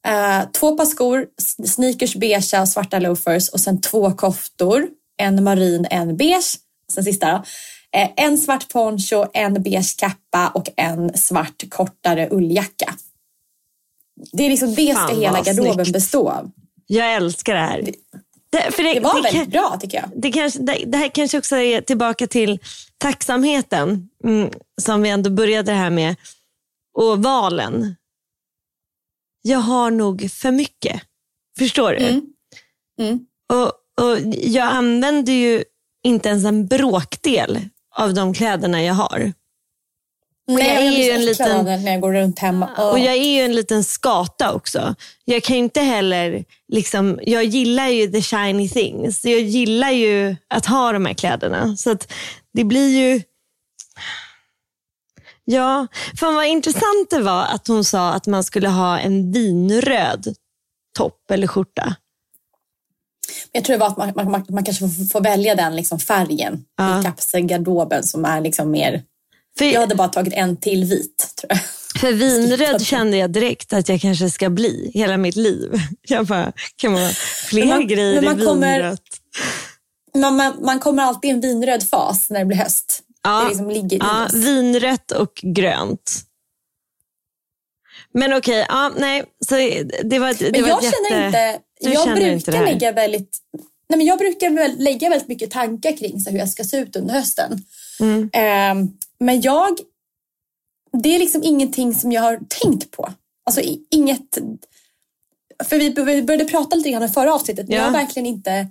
Speaker 1: Eh, två par skor, sneakers beigea och svarta loafers och sen två koftor. En marin, en beige. Sen sista då. Eh, en svart poncho, en beige kappa och en svart kortare ulljacka. Det är liksom det ska
Speaker 2: Fan,
Speaker 1: hela
Speaker 2: vad
Speaker 1: garderoben
Speaker 2: snyggt.
Speaker 1: bestå av.
Speaker 2: Jag älskar det här. Det, för det,
Speaker 1: Det var
Speaker 2: det,
Speaker 1: väldigt
Speaker 2: kan-
Speaker 1: bra tycker jag.
Speaker 2: det, kanske, det, det här kanske också är tillbaka till tacksamheten mm, som vi ändå började det här med. Och valen. Jag har nog för mycket. Förstår du?
Speaker 1: Mm. Mm.
Speaker 2: Och, och Jag använder ju inte ens en bråkdel av de kläderna jag har.
Speaker 1: Nej,
Speaker 2: jag är ju en liten-
Speaker 1: när jag går runt hemma.
Speaker 2: Och jag är ju en liten skata också. Jag kan ju inte heller, liksom, jag gillar ju the shiny things. Jag gillar ju att ha de här kläderna. Så det blir ju... Ja, fan vad intressant det var att hon sa att man skulle ha en vinröd topp eller skjorta.
Speaker 1: Jag tror det var att man, man, man, man kanske får, får välja den liksom färgen
Speaker 2: Ja.
Speaker 1: i kapselgarderoben som är liksom mer...
Speaker 2: För,
Speaker 1: Jag hade bara tagit en till vit tror jag.
Speaker 2: för vinröd kände jag direkt att jag kanske ska bli hela mitt liv. Jag bara, kan man fler
Speaker 1: man-
Speaker 2: grejer i
Speaker 1: man kommer-
Speaker 2: vinrött?
Speaker 1: Man, man, man kommer alltid i en vinröd fas när det blir höst.
Speaker 2: Ja.
Speaker 1: Det liksom ligger i
Speaker 2: Ja, vinrött och grönt. Men okej, ja, nej. Så det var, det
Speaker 1: Men
Speaker 2: var
Speaker 1: jag
Speaker 2: ett
Speaker 1: känner
Speaker 2: jätte...
Speaker 1: inte...
Speaker 2: Du
Speaker 1: Jag brukar
Speaker 2: inte det här.
Speaker 1: lägga väldigt... Nej, men jag brukar lägga väldigt mycket tankar kring så hur jag ska se ut under hösten.
Speaker 2: Mm.
Speaker 1: Ehm, men jag... Det är liksom ingenting som jag har tänkt på. Alltså inget... För vi, vi började prata lite grann i förra avsnittet. Men
Speaker 2: Ja.
Speaker 1: jag har verkligen inte...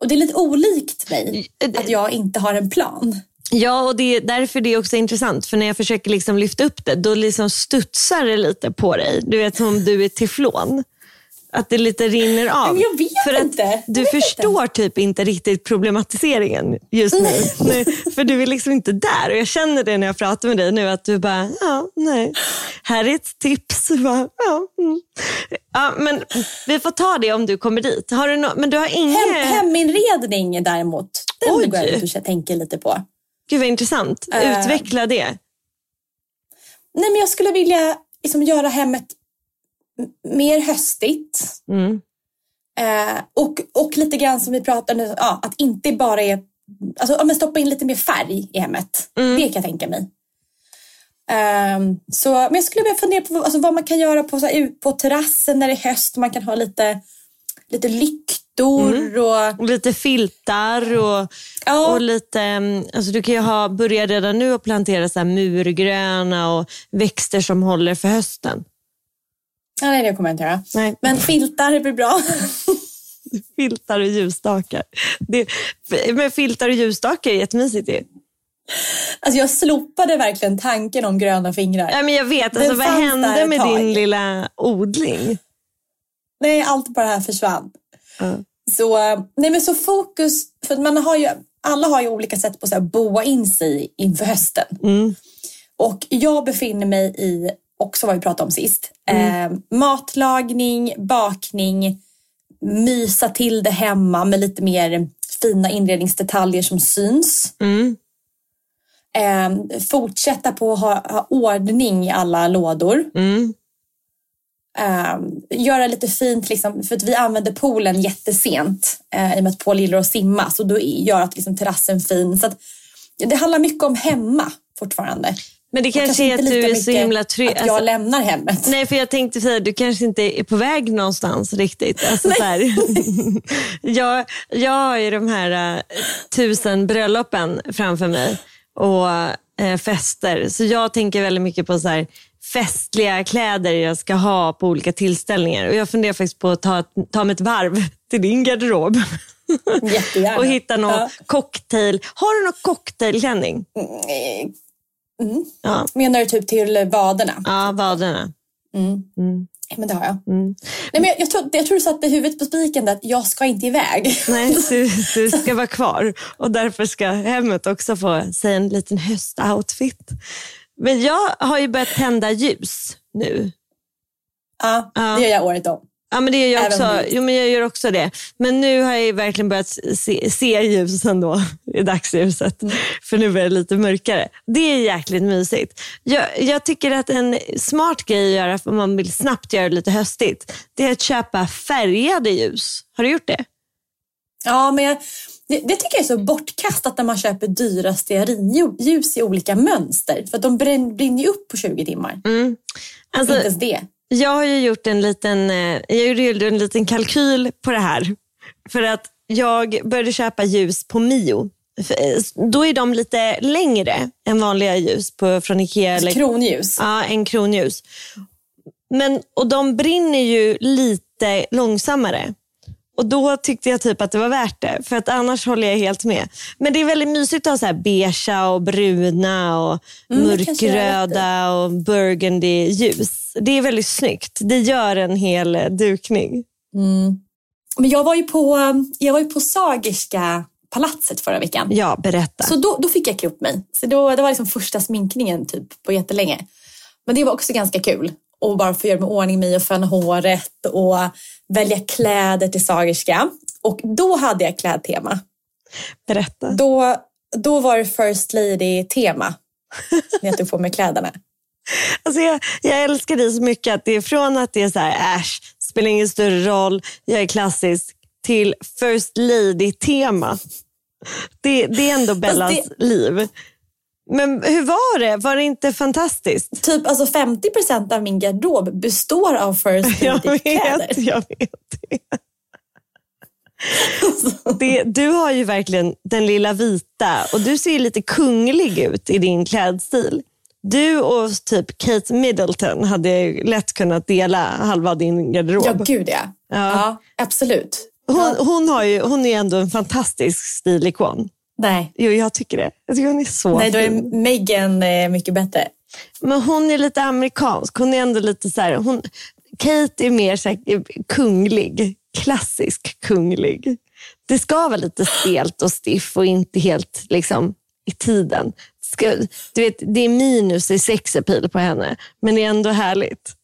Speaker 1: Och det är lite olikt mig
Speaker 2: Det-
Speaker 1: att jag inte har en plan.
Speaker 2: Ja, och det är därför det är också intressant. För när jag försöker liksom lyfta upp det, då liksom studsar det lite på dig. Du vet som om du är teflon. Att det lite rinner av.
Speaker 1: Men jag vet
Speaker 2: för att
Speaker 1: inte. Jag
Speaker 2: Du
Speaker 1: vet
Speaker 2: förstår typ inte riktigt problematiseringen just nu. Nej, för du är liksom inte där. Och jag känner det när jag pratar med dig nu. Att du bara, ja, nej. Här är ett tips. Bara, ja, mm. ja, men vi får ta det om du kommer dit. Har du no- men du har inget...
Speaker 1: Hem, heminredning däremot, den
Speaker 2: Oj.
Speaker 1: går jag ut och tänker lite på.
Speaker 2: Gud vad intressant.
Speaker 1: Eh.
Speaker 2: Utveckla det.
Speaker 1: Nej, men jag skulle vilja liksom göra hemmet mer höstigt.
Speaker 2: Mm.
Speaker 1: Eh, och, och lite grann som vi pratade nu, ja, att inte bara är... Alltså, ja, men stoppa in lite mer färg i hemmet.
Speaker 2: Mm.
Speaker 1: Det kan jag tänka mig. Ehm, så, men jag skulle vilja fundera på alltså, vad man kan göra på, så här, på terrassen när det är höst. Man kan ha lite, lite lyktor
Speaker 2: Mm.
Speaker 1: och...
Speaker 2: Och lite filtar och,
Speaker 1: Ja.
Speaker 2: och lite, mm, alltså du kan ju ha, börja redan nu att plantera så här murgröna och växter som håller för hösten.
Speaker 1: Ja, nej, det kommer jag inte göra.
Speaker 2: Nej.
Speaker 1: Men filtar blir bra.
Speaker 2: Filtar och ljusstakar. Det, men filtar och ljusstakar är jättemysigt ju.
Speaker 1: Alltså jag slopade verkligen tanken om gröna fingrar.
Speaker 2: Ja, men jag vet, alltså, vad hände med
Speaker 1: tag.
Speaker 2: din lilla odling?
Speaker 1: Nej, allt bara här försvann.
Speaker 2: Ja.
Speaker 1: Så, nej men så fokus, för man har ju, alla har ju olika sätt på att boa in sig inför hösten.
Speaker 2: Mm.
Speaker 1: Och jag befinner mig i, också vad vi pratade om sist, eh, matlagning, bakning, mysa till det hemma med lite mer fina inredningsdetaljer som syns.
Speaker 2: Mm.
Speaker 1: Eh, fortsätta på att ha, ha ordning i alla lådor.
Speaker 2: Mm.
Speaker 1: Eh, göra lite fint, liksom, för att vi använder poolen jättesent eh, i och med att Paul gillar att simma. Så då gör att liksom, terrassen fin. Så att, det handlar mycket om hemma fortfarande.
Speaker 2: Men det
Speaker 1: Och
Speaker 2: kanske är att du är så himla trygg.
Speaker 1: Att jag lämnar hemmet.
Speaker 2: Nej, för jag tänkte säga du kanske inte är på väg någonstans riktigt. Alltså, så här, jag, jag har ju de här uh, tusen bröllopen framför mig och uh, fester. Så jag tänker väldigt mycket på så här, festliga kläder jag ska ha på olika tillställningar. Och jag funderar faktiskt på att ta, ta mig ett varv till din garderob.
Speaker 1: Jättegärna.
Speaker 2: och hitta någon
Speaker 1: Ja.
Speaker 2: cocktail. Har du någon cocktailklänning?
Speaker 1: Mm.
Speaker 2: Ja,
Speaker 1: Menar du typ till vaderna?
Speaker 2: ja vaderna.
Speaker 1: Mm.
Speaker 2: Mm.
Speaker 1: Men det har jag.
Speaker 2: Mm.
Speaker 1: Nej, men jag, jag, tror, jag tror du satte huvudet på spiken där att jag ska inte iväg.
Speaker 2: Nej, du, du ska vara kvar och därför ska hemmet också få sig en liten höstoutfit. Men jag har ju börjat tända ljus nu.
Speaker 1: Ja,
Speaker 2: Ja.
Speaker 1: det gör jag året om.
Speaker 2: Ja, men det gör jag också. Jo, men jag gör också det. Men nu har jag verkligen börjat se, se ljusen då i dagsljuset. För nu är det lite mörkare. Det är jäkligt mysigt. Jag, jag tycker att en smart grej att göra om man vill snabbt göra det lite höstigt, det är att köpa färgade ljus. Har du gjort det?
Speaker 1: Ja, men jag, det, det tycker jag är så bortkastat när man köper dyra stearinljus i olika mönster. För de brinner ju upp på 20 timmar.
Speaker 2: Mm. Alltså,
Speaker 1: inte ens det.
Speaker 2: Jag har ju gjort en liten, eh, jag gjorde en liten kalkyl på det här. För att jag började köpa ljus på Mio. Eh, Då är de lite längre än vanliga ljus på, från Ikea. Eller,
Speaker 1: Kronljus.
Speaker 2: ja, en kronljus. Men, och de brinner ju lite långsammare. Och då tyckte jag typ att det var värt det. För att annars håller jag helt med. Men det är väldigt mysigt att ha så här beigea och bruna och
Speaker 1: Mm,
Speaker 2: mörkröda och burgundy ljus. Det är väldigt snyggt. Det gör en hel eh, dukning.
Speaker 1: Mm. Men jag var ju på, jag var ju på Sagerska palatset förra veckan.
Speaker 2: Ja, berätta.
Speaker 1: Så då, då fick jag klä upp mig. Så då, det var liksom första sminkningen typ på jättelänge. Men det var också ganska kul. Och bara få göra med ordning mig och föna håret och välja kläder till Sagerska. Och då hade jag klädtema.
Speaker 2: berätta.
Speaker 1: Då, då var det First Lady-tema. när jag tog på mig kläderna.
Speaker 2: Alltså jag, jag älskar dig så mycket att det är från att det är så här, äsch, spelar ingen större roll, jag är klassisk, till First Lady-tema. Det, det är ändå Bellas
Speaker 1: det-
Speaker 2: liv. Men hur var det? Var det inte fantastiskt?
Speaker 1: Typ alltså 50 procent av min garderob består av First Lady-kläder.
Speaker 2: jag vet det. det. Du har ju verkligen den lilla vita och du ser lite kunglig ut i din klädstil. Du och typ Kate Middleton hade lätt kunnat dela halva din garderob.
Speaker 1: Ja, gud ja.
Speaker 2: Ja.
Speaker 1: ja. absolut.
Speaker 2: Hon, hon, har ju, hon är ändå en fantastisk stilikon.
Speaker 1: Nej,
Speaker 2: Jo, jag tycker det. Jag tycker hon är så
Speaker 1: Nej då är
Speaker 2: fin.
Speaker 1: Megan eh, mycket bättre.
Speaker 2: Men hon är lite amerikansk. Hon är ändå lite så här, hon, Kate är mer så här, kunglig. Klassisk kunglig. Det ska vara lite stelt och stiff och inte helt liksom, i tiden. Ska, du vet, det är minus i sexapil på henne, men det är ändå härligt.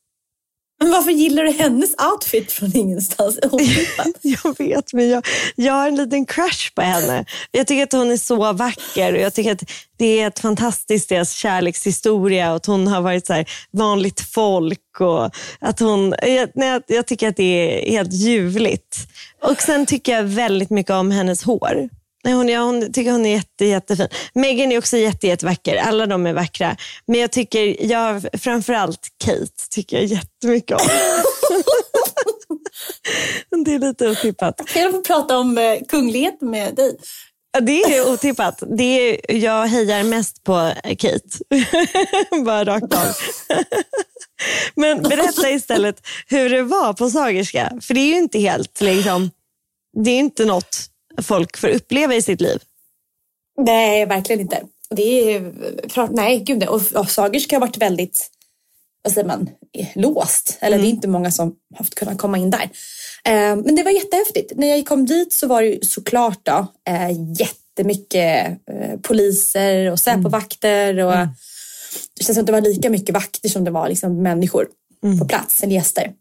Speaker 1: Men varför gillar du hennes outfit från ingenstans?
Speaker 2: Jag vet, men jag, jag har en liten crush på henne. Jag tycker att hon är så vacker och jag tycker att det är ett fantastiskt deras kärlekshistoria och att hon har varit så här vanligt folk. Och att hon, jag, nej, jag, jag tycker att det är helt ljuvligt. Och sen tycker jag väldigt mycket om hennes hår. Nej, hon, ja, hon tycker hon är jätte, jättefin. Megan är också jätte, jättevacker. Alla de är vackra. Men jag tycker, jag, framförallt Kate tycker jag jättemycket om. det är lite otippat.
Speaker 1: Kan jag få prata om eh, kunglighet med dig?
Speaker 2: Ja, det är otippat. Det är, jag hejar mest på Kate. Bara rakt av. Men berätta istället hur det var på Sagerska. För det är ju inte helt, liksom, det är inte något folk får uppleva i sitt liv.
Speaker 1: Nej, verkligen inte. Det är, nej, gud nej. Och, Sagerska har varit väldigt, vad säger man, låst. Eller mm. det är inte många som har kunnat komma in där. Eh, men det var jättehäftigt. När jag kom dit så var det såklart då, eh, jättemycket eh, poliser och Säpovakter. Och, mm. Det känns som att det var lika mycket vakter som det var liksom, människor mm. på plats, eller gäster.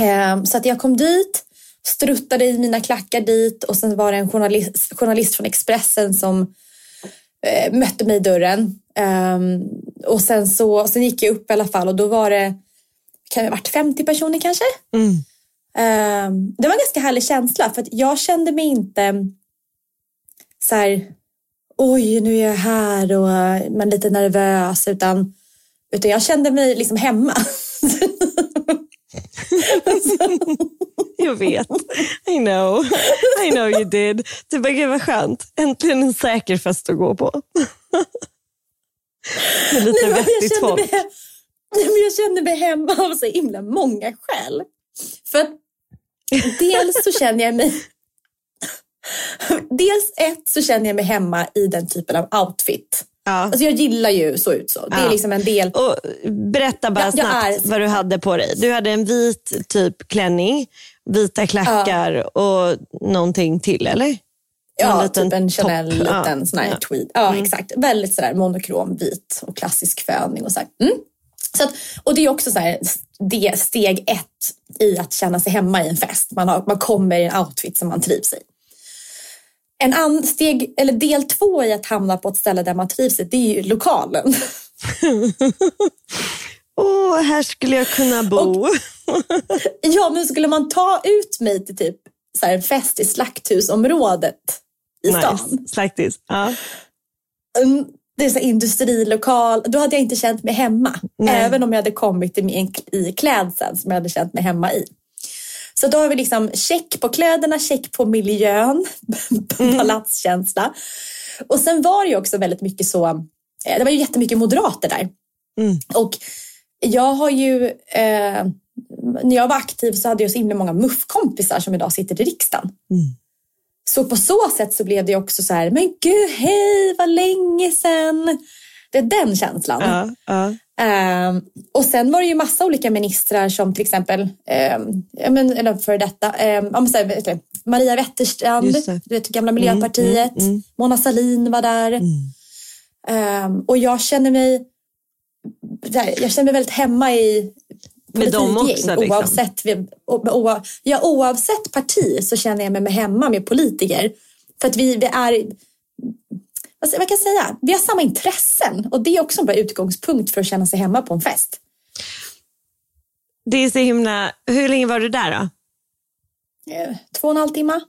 Speaker 1: Eh, så att jag kom dit, struttade i mina klackar dit och sen var det en journalist, journalist från Expressen som eh, mötte mig i dörren. Um, och sen, så, sen gick jag upp i alla fall och då var det, kan det ha varit 50 personer kanske? Mm. Um, det var en ganska härlig känsla för att jag kände mig inte så här, oj nu är jag här och man är lite nervös utan, utan jag kände mig liksom hemma.
Speaker 2: jag vet. I know. I know you did. Du bara, gud vad skönt. Äntligen en säker fest att gå på. Med lite Nej, vettigt folk. Mig,
Speaker 1: men jag kände mig hemma av så himla många skäl. För att dels så känner jag mig Dels ett så känner jag mig hemma i den typen av outfit. Ja. Alltså jag gillar ju så ut så. Det är liksom en del.
Speaker 2: Och berätta bara ja, snabbt är... vad du hade på dig. Du hade en vit typ klänning, vita klackar ja. och någonting till eller?
Speaker 1: Ja, typ en Chanel top. liten sån här tweed. Ja, mm. exakt. Väldigt sådär monokrom, vit och klassisk föning och så mm. så att, och det är också så här, det steg ett i att känna sig hemma i en fest. Man, har, man kommer i en outfit som man trivs i. En an, steg, eller del två i att hamna på ett ställe där man trivs det är ju lokalen.
Speaker 2: Åh, oh, här skulle jag kunna bo. Och,
Speaker 1: ja, men skulle man ta ut mig till typ så här, en fest i Slakthusområdet i nice. stan.
Speaker 2: Slaktis, ja.
Speaker 1: Mm, det är så industrilokal. Då hade jag inte känt mig hemma. Nej. Även om jag hade kommit i, i klädseln som jag hade känt mig hemma i. Så då har vi liksom check på kläderna, check på miljön, mm. palatskänsla. Och sen var det ju också väldigt mycket så, eh, det var ju jättemycket moderater där. Mm. Och jag har ju, eh, när jag var aktiv så hade jag så himla många muffkompisar som idag sitter i riksdagen. Mm. Så på så sätt så blev det också så här, men gud, hej, vad länge sedan. Det är den känslan. Ja, ja. Um, och sen var det ju massa olika ministrar som till exempel, um, eller för detta, um, här, Maria Wetterstrand, du vet, gamla mm, Miljöpartiet, mm, mm, Mona Sahlin var där. Mm. och jag känner mig jag känner mig väldigt hemma i
Speaker 2: med dem också? Liksom.
Speaker 1: Oavsett, ja, oavsett parti så känner jag mig hemma med politiker. För att vi, vi är vad kan jag säga? Vi har samma intressen och det är också en bra utgångspunkt för att känna sig hemma på en fest.
Speaker 2: Det är så himla... Hur länge var du där då?
Speaker 1: Eh, två och en halv timme.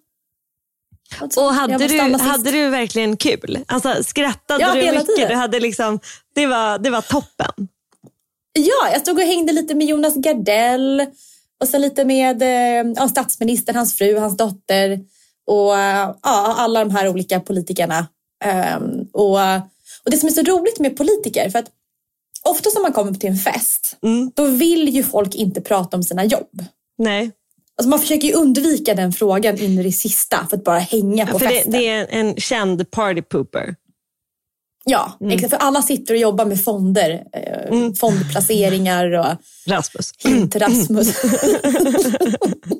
Speaker 2: Alltså, och hade du, hade du verkligen kul? Alltså, skrattade ja, du mycket? Tiden. Du hade liksom, det, var, det var toppen.
Speaker 1: Ja, jag stod och hängde lite med Jonas Gardell och sen lite med eh, ja, statsministern, hans fru, hans dotter och ja, alla de här olika politikerna och, och det som är så roligt med politiker, för att ofta när man kommer till en fest, mm. då vill ju folk inte prata om sina jobb.
Speaker 2: Nej.
Speaker 1: Alltså man försöker undvika den frågan in i det sista för att bara hänga på
Speaker 2: ja, för
Speaker 1: festen.
Speaker 2: Det, det, är en känd party pooper.
Speaker 1: Ja, mm. exakt. För alla sitter och jobbar med fonder, eh, mm. fondplaceringar och
Speaker 2: Rasmus.
Speaker 1: Hint Rasmus.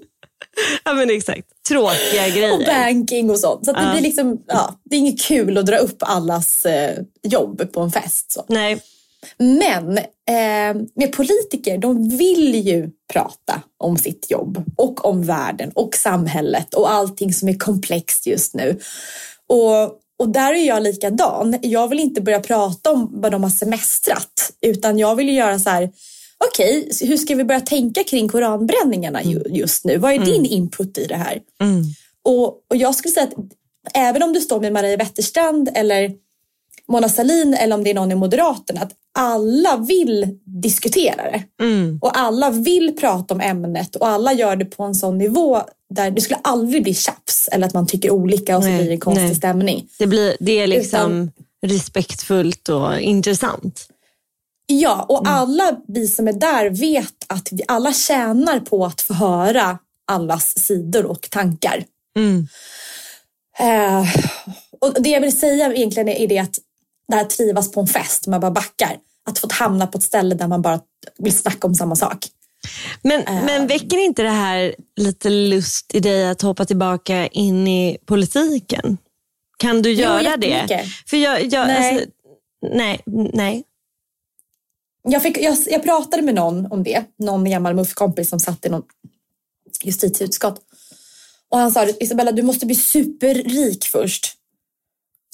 Speaker 2: ja men exakt. Tråkiga grejer.
Speaker 1: Och banking och sånt. Så det, blir liksom, ja, det är inget kul att dra upp allas eh, jobb på en fest. Så.
Speaker 2: Nej.
Speaker 1: Men eh, med politiker, de vill ju prata om sitt jobb och om världen och samhället och allting som är komplext just nu. Och, och där är jag likadan. Jag vill inte börja prata om vad de har semestrat utan jag vill ju göra så här okej, okay, hur ska vi börja tänka kring koranbränningarna mm. just nu? Vad är din mm. input i det här? Mm. Och, och jag skulle säga att även om du står med Maria Wetterstrand eller Mona Salin eller om det är någon i Moderaterna, att alla vill diskutera det. Mm. Och alla vill prata om ämnet och alla gör det på en sån nivå där det skulle aldrig bli tjafs eller att man tycker olika och så nej, blir det konstig nej. stämning.
Speaker 2: Det, blir, det är liksom Utan, respektfullt och intressant.
Speaker 1: Ja, och alla vi som är där vet att vi alla tjänar på att få höra allas sidor och tankar.
Speaker 2: Mm.
Speaker 1: Eh, och det jag vill säga egentligen är det att det här trivas på en fest, man bara backar. Att få hamna på ett ställe där man bara vill snacka om samma sak.
Speaker 2: Men, men väcker inte det här lite lust i dig att hoppa tillbaka in i politiken? Kan du göra det?
Speaker 1: jättemycket.
Speaker 2: För jag, jag,
Speaker 1: Nej.
Speaker 2: Alltså, nej, nej.
Speaker 1: Jag, fick, jag, jag pratade med någon om det, någon gammal muffkompis som satt i någon justitieutskott. Och han sa Isabella, du måste bli superrik först.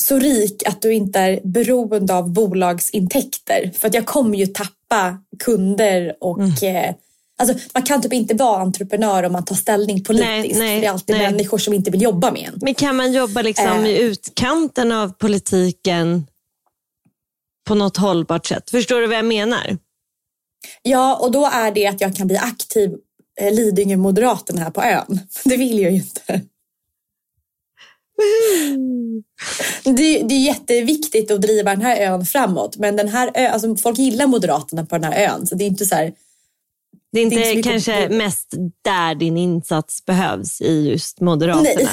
Speaker 1: Så rik att du inte är beroende av bolagsintäkter. För att jag kommer ju tappa kunder och eh, Alltså, man kan typ inte vara entreprenör om man tar ställning politiskt.
Speaker 2: Nej, nej,
Speaker 1: det är alltid
Speaker 2: nej.
Speaker 1: människor som inte vill jobba med en.
Speaker 2: Men kan man jobba liksom
Speaker 1: Eh.
Speaker 2: i utkanten av politiken på något hållbart sätt? Förstår du vad jag menar?
Speaker 1: Ja, och då är det att jag kan bli aktiv eh, Lidingö-moderaten här på ön. Det vill jag ju inte. Det, det är jätteviktigt att driva den här ön framåt. Men den här ön, alltså folk gillar Moderaterna på den här ön. Så det är inte så här,
Speaker 2: Det är
Speaker 1: Det är
Speaker 2: inte
Speaker 1: inte så mycket-
Speaker 2: kanske mest där din insats behövs i just Moderaterna.
Speaker 1: Nej.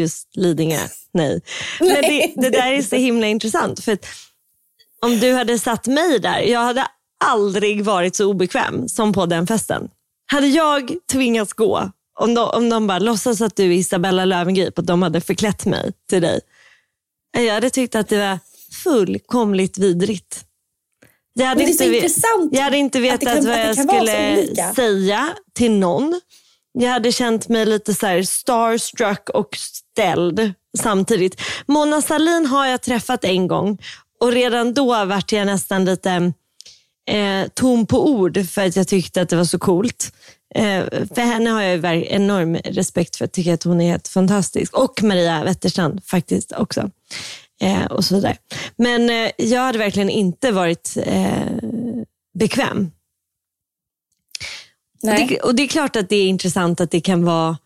Speaker 2: Just Lidingö. Nej. Men det, det där är så himla intressant. För om du hade satt mig där, jag hade aldrig varit så obekväm som på den festen. Hade jag tvingats gå, om de, om de bara låtsas att du är Isabella Löwengrip och de hade förklätt mig till dig. Jag hade tyckt att det var fullkomligt vidrigt. Jag hade,
Speaker 1: Men det är så
Speaker 2: ve-
Speaker 1: intressant
Speaker 2: jag hade inte vetat
Speaker 1: kan-
Speaker 2: vad jag skulle säga till någon. Jag hade känt mig lite så här starstruck och ställd samtidigt. Mona Salin har jag träffat en gång och redan då vart jag nästan lite eh, tom på ord för att jag tyckte att det var så coolt. Eh, för henne har jag enorm respekt för. Jag tycker att hon är helt fantastisk. Och Maria Wetterstrand faktiskt också. Eh, och så vidare. Men eh, jag hade verkligen inte varit eh, bekväm. Och det, och det är klart att det är intressant att det kan vara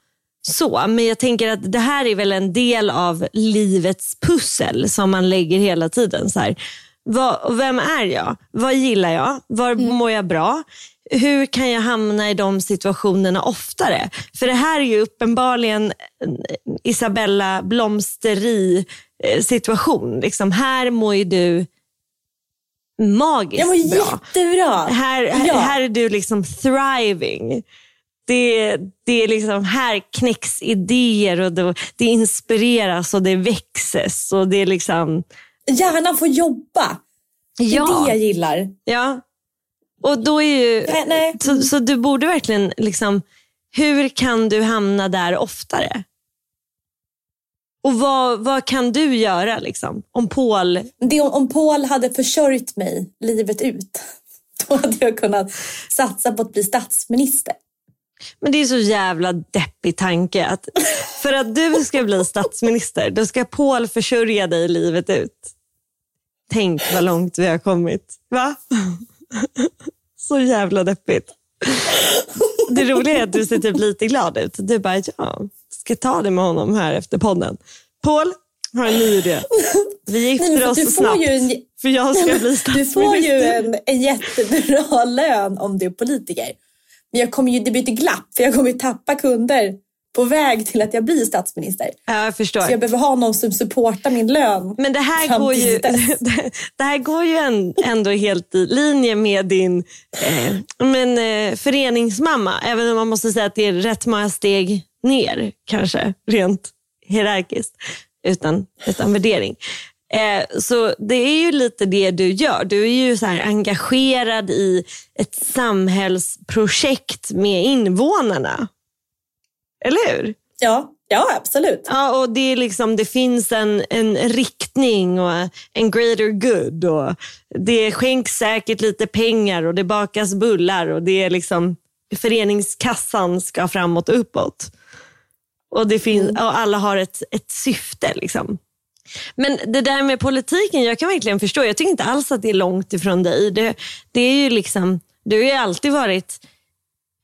Speaker 2: så. Men jag tänker att det här är väl en del av livets pussel som man lägger hela tiden. Så här. Vad, vem är jag? Vad gillar jag? Var mår jag bra? Hur kan jag hamna i de situationerna oftare? För det här är ju uppenbarligen en Isabella Blomsteri eh, situation. Liksom, här mår ju du magiskt
Speaker 1: Jag mår
Speaker 2: bra.
Speaker 1: jättebra.
Speaker 2: Här, här,
Speaker 1: Ja.
Speaker 2: här är du liksom thriving. Det, det är liksom, här knäcks idéer och det, det inspireras och det växes. Och det är liksom,
Speaker 1: Hjärnan får jobba. Det är
Speaker 2: ja,
Speaker 1: det jag gillar.
Speaker 2: ja. Och då är ju,
Speaker 1: Nej, nej.
Speaker 2: så, så du borde verkligen, liksom, hur kan du hamna där oftare? Och vad, vad kan du göra liksom? Om Paul,
Speaker 1: Det, om, om Paul hade försörjt mig livet ut, då hade jag kunnat satsa på att bli statsminister.
Speaker 2: Men det är så jävla deppig tanke att för att du ska bli statsminister, då ska Paul försörja dig livet ut. Tänk vad långt vi har kommit. Va? Så jävla deppigt. Det roliga är att du ser typ lite glad ut. Du bara, ja, ska ta det med honom här efter podden. Paul har en ny idé. Vi gifter oss snabbt.
Speaker 1: en-
Speaker 2: För jag ska bli statsminister.
Speaker 1: Du får ju en, en jättebra lön om du är politiker. Men jag kommer ju, det blir ett glapp, för jag kommer ju tappa kunder på väg till att jag blir statsminister.
Speaker 2: Ja, jag förstår.
Speaker 1: Så jag behöver ha någon som supportar min lön.
Speaker 2: Men det här, går ju, det här går ju ändå helt i linje med din eh, men, eh, föreningsmamma. Även om man måste säga att det är rätt många steg ner, kanske, rent hierarkiskt, utan, utan värdering. Eh, så det är ju lite det du gör. Du är ju så engagerad i ett samhällsprojekt med invånarna. Eller hur?
Speaker 1: Ja, ja absolut.
Speaker 2: Ja, och det, är liksom, det finns en, en riktning och en greater good. Och det skänks säkert lite pengar och det bakas bullar och det är liksom föreningskassan ska framåt och uppåt. Och, det finns, och alla har ett, ett syfte. Liksom. Men det där med politiken, jag kan verkligen förstå. Jag tycker inte alls att det är långt ifrån dig. Det, det är ju liksom, du har ju alltid varit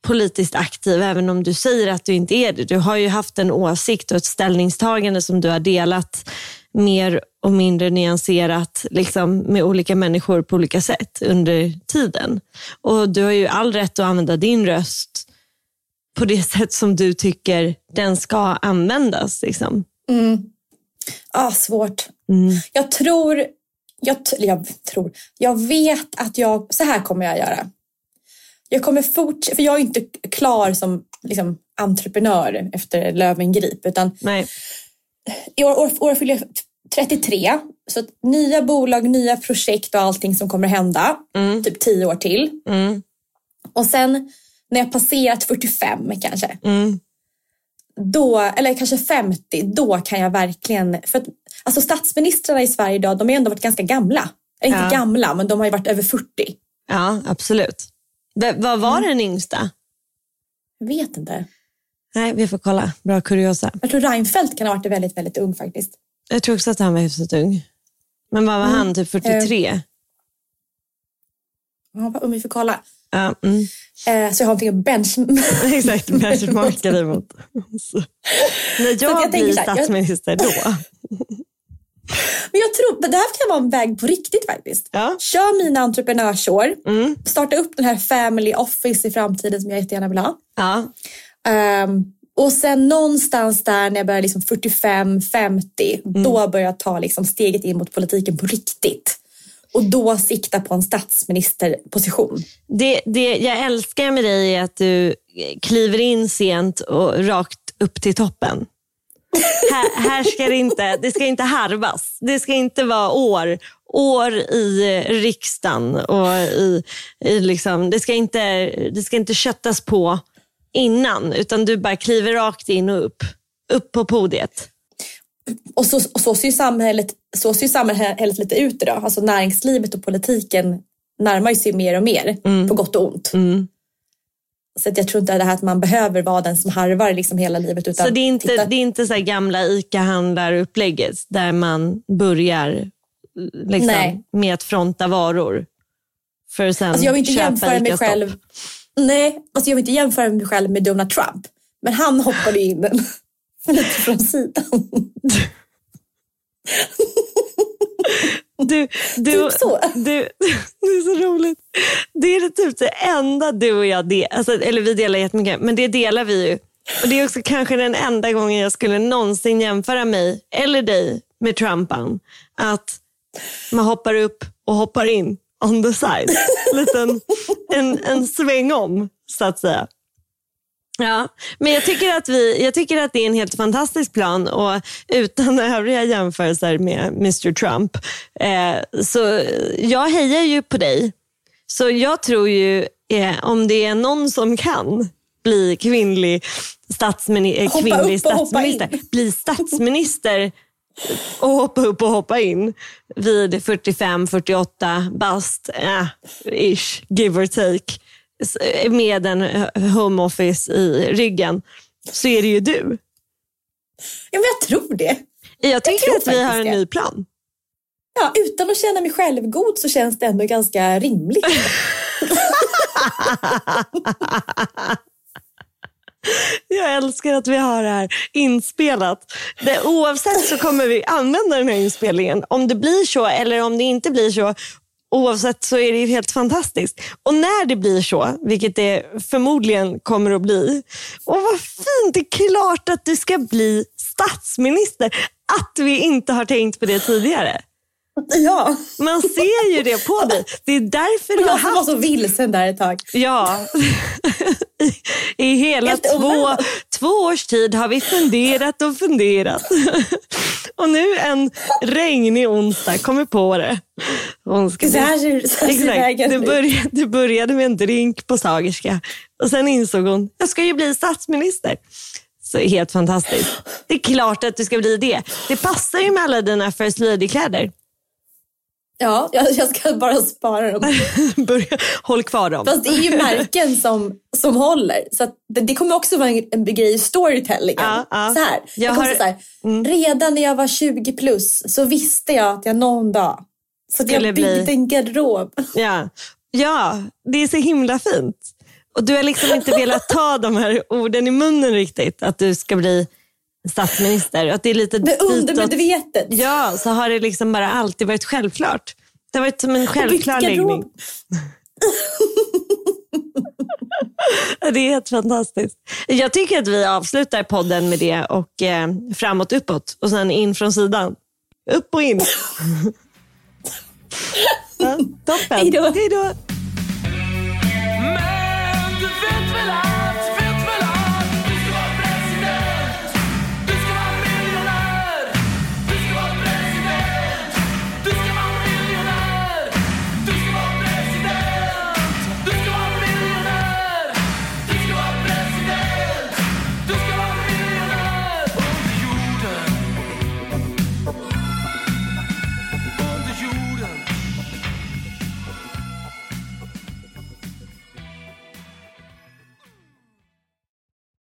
Speaker 2: politiskt aktiv, även om du säger att du inte är det. Du har ju haft en åsikt och ett ställningstagande som du har delat mer och mindre nyanserat liksom, med olika människor på olika sätt under tiden. Och Du har ju all rätt att använda din röst på det sätt som du tycker den ska användas. Liksom.
Speaker 1: Mm. Ah, svårt.
Speaker 2: Mm.
Speaker 1: Jag tror, jag, jag tror, jag vet att jag, så här kommer jag göra. Jag kommer fortsätta, för jag är inte klar som liksom, entreprenör efter Lövengrip utan
Speaker 2: Nej.
Speaker 1: i år, år, år fyller jag 33. Så nya bolag, nya projekt och allting som kommer hända.
Speaker 2: Mm.
Speaker 1: Typ 10 år till.
Speaker 2: Mm.
Speaker 1: Och sen när jag passerat 45 kanske.
Speaker 2: Mm.
Speaker 1: Då, eller kanske 50, då kan jag verkligen... För att, alltså statsministrarna i Sverige idag, de har ändå varit ganska gamla. Eller inte
Speaker 2: Ja.
Speaker 1: gamla, men de har ju varit över 40.
Speaker 2: Ja, absolut. V- vad var
Speaker 1: Mm.
Speaker 2: den yngsta?
Speaker 1: Jag vet inte.
Speaker 2: Nej, vi får kolla. Bra kuriosa.
Speaker 1: Jag tror Reinfeldt kan ha varit väldigt, väldigt ung faktiskt.
Speaker 2: Jag tror också att han var hyfsat ung. Men vad var
Speaker 1: Mm.
Speaker 2: han? Typ 43?
Speaker 1: Ja, vad ung vi får kolla.
Speaker 2: Ja, mm.
Speaker 1: Eh, så jag har någonting att bench...
Speaker 2: Exakt, benchmarka dig mot. När jag,
Speaker 1: jag
Speaker 2: blir
Speaker 1: här, jag-
Speaker 2: statsminister då?
Speaker 1: Men jag tror, men det här kan vara en väg på riktigt faktiskt.
Speaker 2: Ja.
Speaker 1: Kör mina entreprenörsår.
Speaker 2: Mm.
Speaker 1: Starta upp den här family office i framtiden som jag jättegärna vill ha.
Speaker 2: Ja.
Speaker 1: Ehm, och sen någonstans där när jag börjar liksom 45-50,
Speaker 2: Mm.
Speaker 1: då börjar jag ta liksom steget in mot politiken på riktigt. Och då sikta på en statsministerposition.
Speaker 2: Det, det jag älskar med dig är att du kliver in sent och rakt upp till toppen. här, här ska det inte, det ska inte harvas. Det ska inte vara år, år i riksdagen och i, i liksom, det, ska inte, det ska inte köttas på innan, utan du bara kliver rakt in och upp. Upp på podiet.
Speaker 1: Och så, och så, ser ju samhället, så ser samhället lite ut idag. Alltså näringslivet och politiken närmar sig mer och mer, på gott och ont.
Speaker 2: Mm.
Speaker 1: Så att jag tror inte det här att man behöver vara den som harvar liksom hela livet. Utan
Speaker 2: Så det är inte,
Speaker 1: titta-
Speaker 2: det är inte så gamla ICA-handlarupplägget där man börjar liksom, med att fronta varor för att sen
Speaker 1: Alltså jag vill inte jämföra mig själv. Nej, alltså jag vill inte jämföra mig själv med Donald Trump. Men han hoppade in lite från sidan.
Speaker 2: Du, du,
Speaker 1: Typ så.
Speaker 2: Du, det är så roligt. Det är typ det enda du och jag delar. Alltså, eller vi delar jättemycket, men det delar vi ju. Och Det är också kanske den enda gången jag skulle någonsin jämföra mig eller dig med Trumpan. Att man hoppar upp och hoppar in on the side. Liten, en, en sväng om, så att säga. Ja, men jag tycker, att vi, jag tycker att det är en helt fantastisk plan och utan övriga jämförelser med Mr Trump. Eh, så jag hejar ju på dig. Så jag tror ju, eh, om det är någon som kan bli kvinnlig, statsmini- eh,
Speaker 1: Hoppa
Speaker 2: kvinnlig statsminister,
Speaker 1: in.
Speaker 2: bli statsminister och hoppa upp och hoppa in vid 45-48 bast, eh, ish, give or take, med en eh, home office i ryggen, så är det ju du.
Speaker 1: Ja, men jag tror det.
Speaker 2: Jag
Speaker 1: tror
Speaker 2: att vi har en
Speaker 1: det.
Speaker 2: ny plan.
Speaker 1: Ja, utan att känna mig självgod så känns det ändå ganska rimligt.
Speaker 2: Jag älskar att vi har det här inspelat. Det, oavsett så kommer vi använda den här inspelningen. Om det blir så eller om det inte blir så. Oavsett så är det helt fantastiskt. Och när det blir så, vilket det förmodligen kommer att bli. Och vad fint, det är klart att du ska bli statsminister. Att vi inte har tänkt på det tidigare.
Speaker 1: Ja,
Speaker 2: Man ser ju det på dig. Det är därför du har
Speaker 1: jag som var
Speaker 2: haft
Speaker 1: så vilsen där ett tag.
Speaker 2: Ja, I, i hela
Speaker 1: Helt
Speaker 2: två, två års tid har vi funderat och funderat. Och nu en regnig onsdag kommer på det. Hon ska
Speaker 1: Så här ser, så
Speaker 2: Exakt. Det, började, det började med en drink på Sagerska och sen insåg hon jag ska ju bli statsminister. Så helt fantastiskt. Det är klart att du ska bli det. Det passar ju med alla dina First Lady-kläder.
Speaker 1: Ja, jag, jag ska bara spara dem.
Speaker 2: Börja, håll kvar dem.
Speaker 1: Fast det är ju märken som, som håller. Så det, det kommer också vara en, en grej i storytellingen.
Speaker 2: Ja, ja.
Speaker 1: Så här.
Speaker 2: Jag
Speaker 1: Jag
Speaker 2: har-
Speaker 1: så här, Redan när jag var 20 plus så visste jag att jag någon dag så
Speaker 2: Skulle
Speaker 1: jag
Speaker 2: bli-
Speaker 1: en garderob.
Speaker 2: Ja. ja, det är så himla fint. Och du har liksom inte velat ta de här orden i munnen riktigt, att du ska bli statsminister. Att det är lite
Speaker 1: Det undermedvetet.
Speaker 2: Ja, så har det liksom bara alltid varit självklart. Det har varit som en självklar läggning. det är helt fantastiskt. Jag tycker att vi avslutar podden med det och eh, framåt, uppåt och sen in från sidan. Upp och in. ja, toppen. Hej då.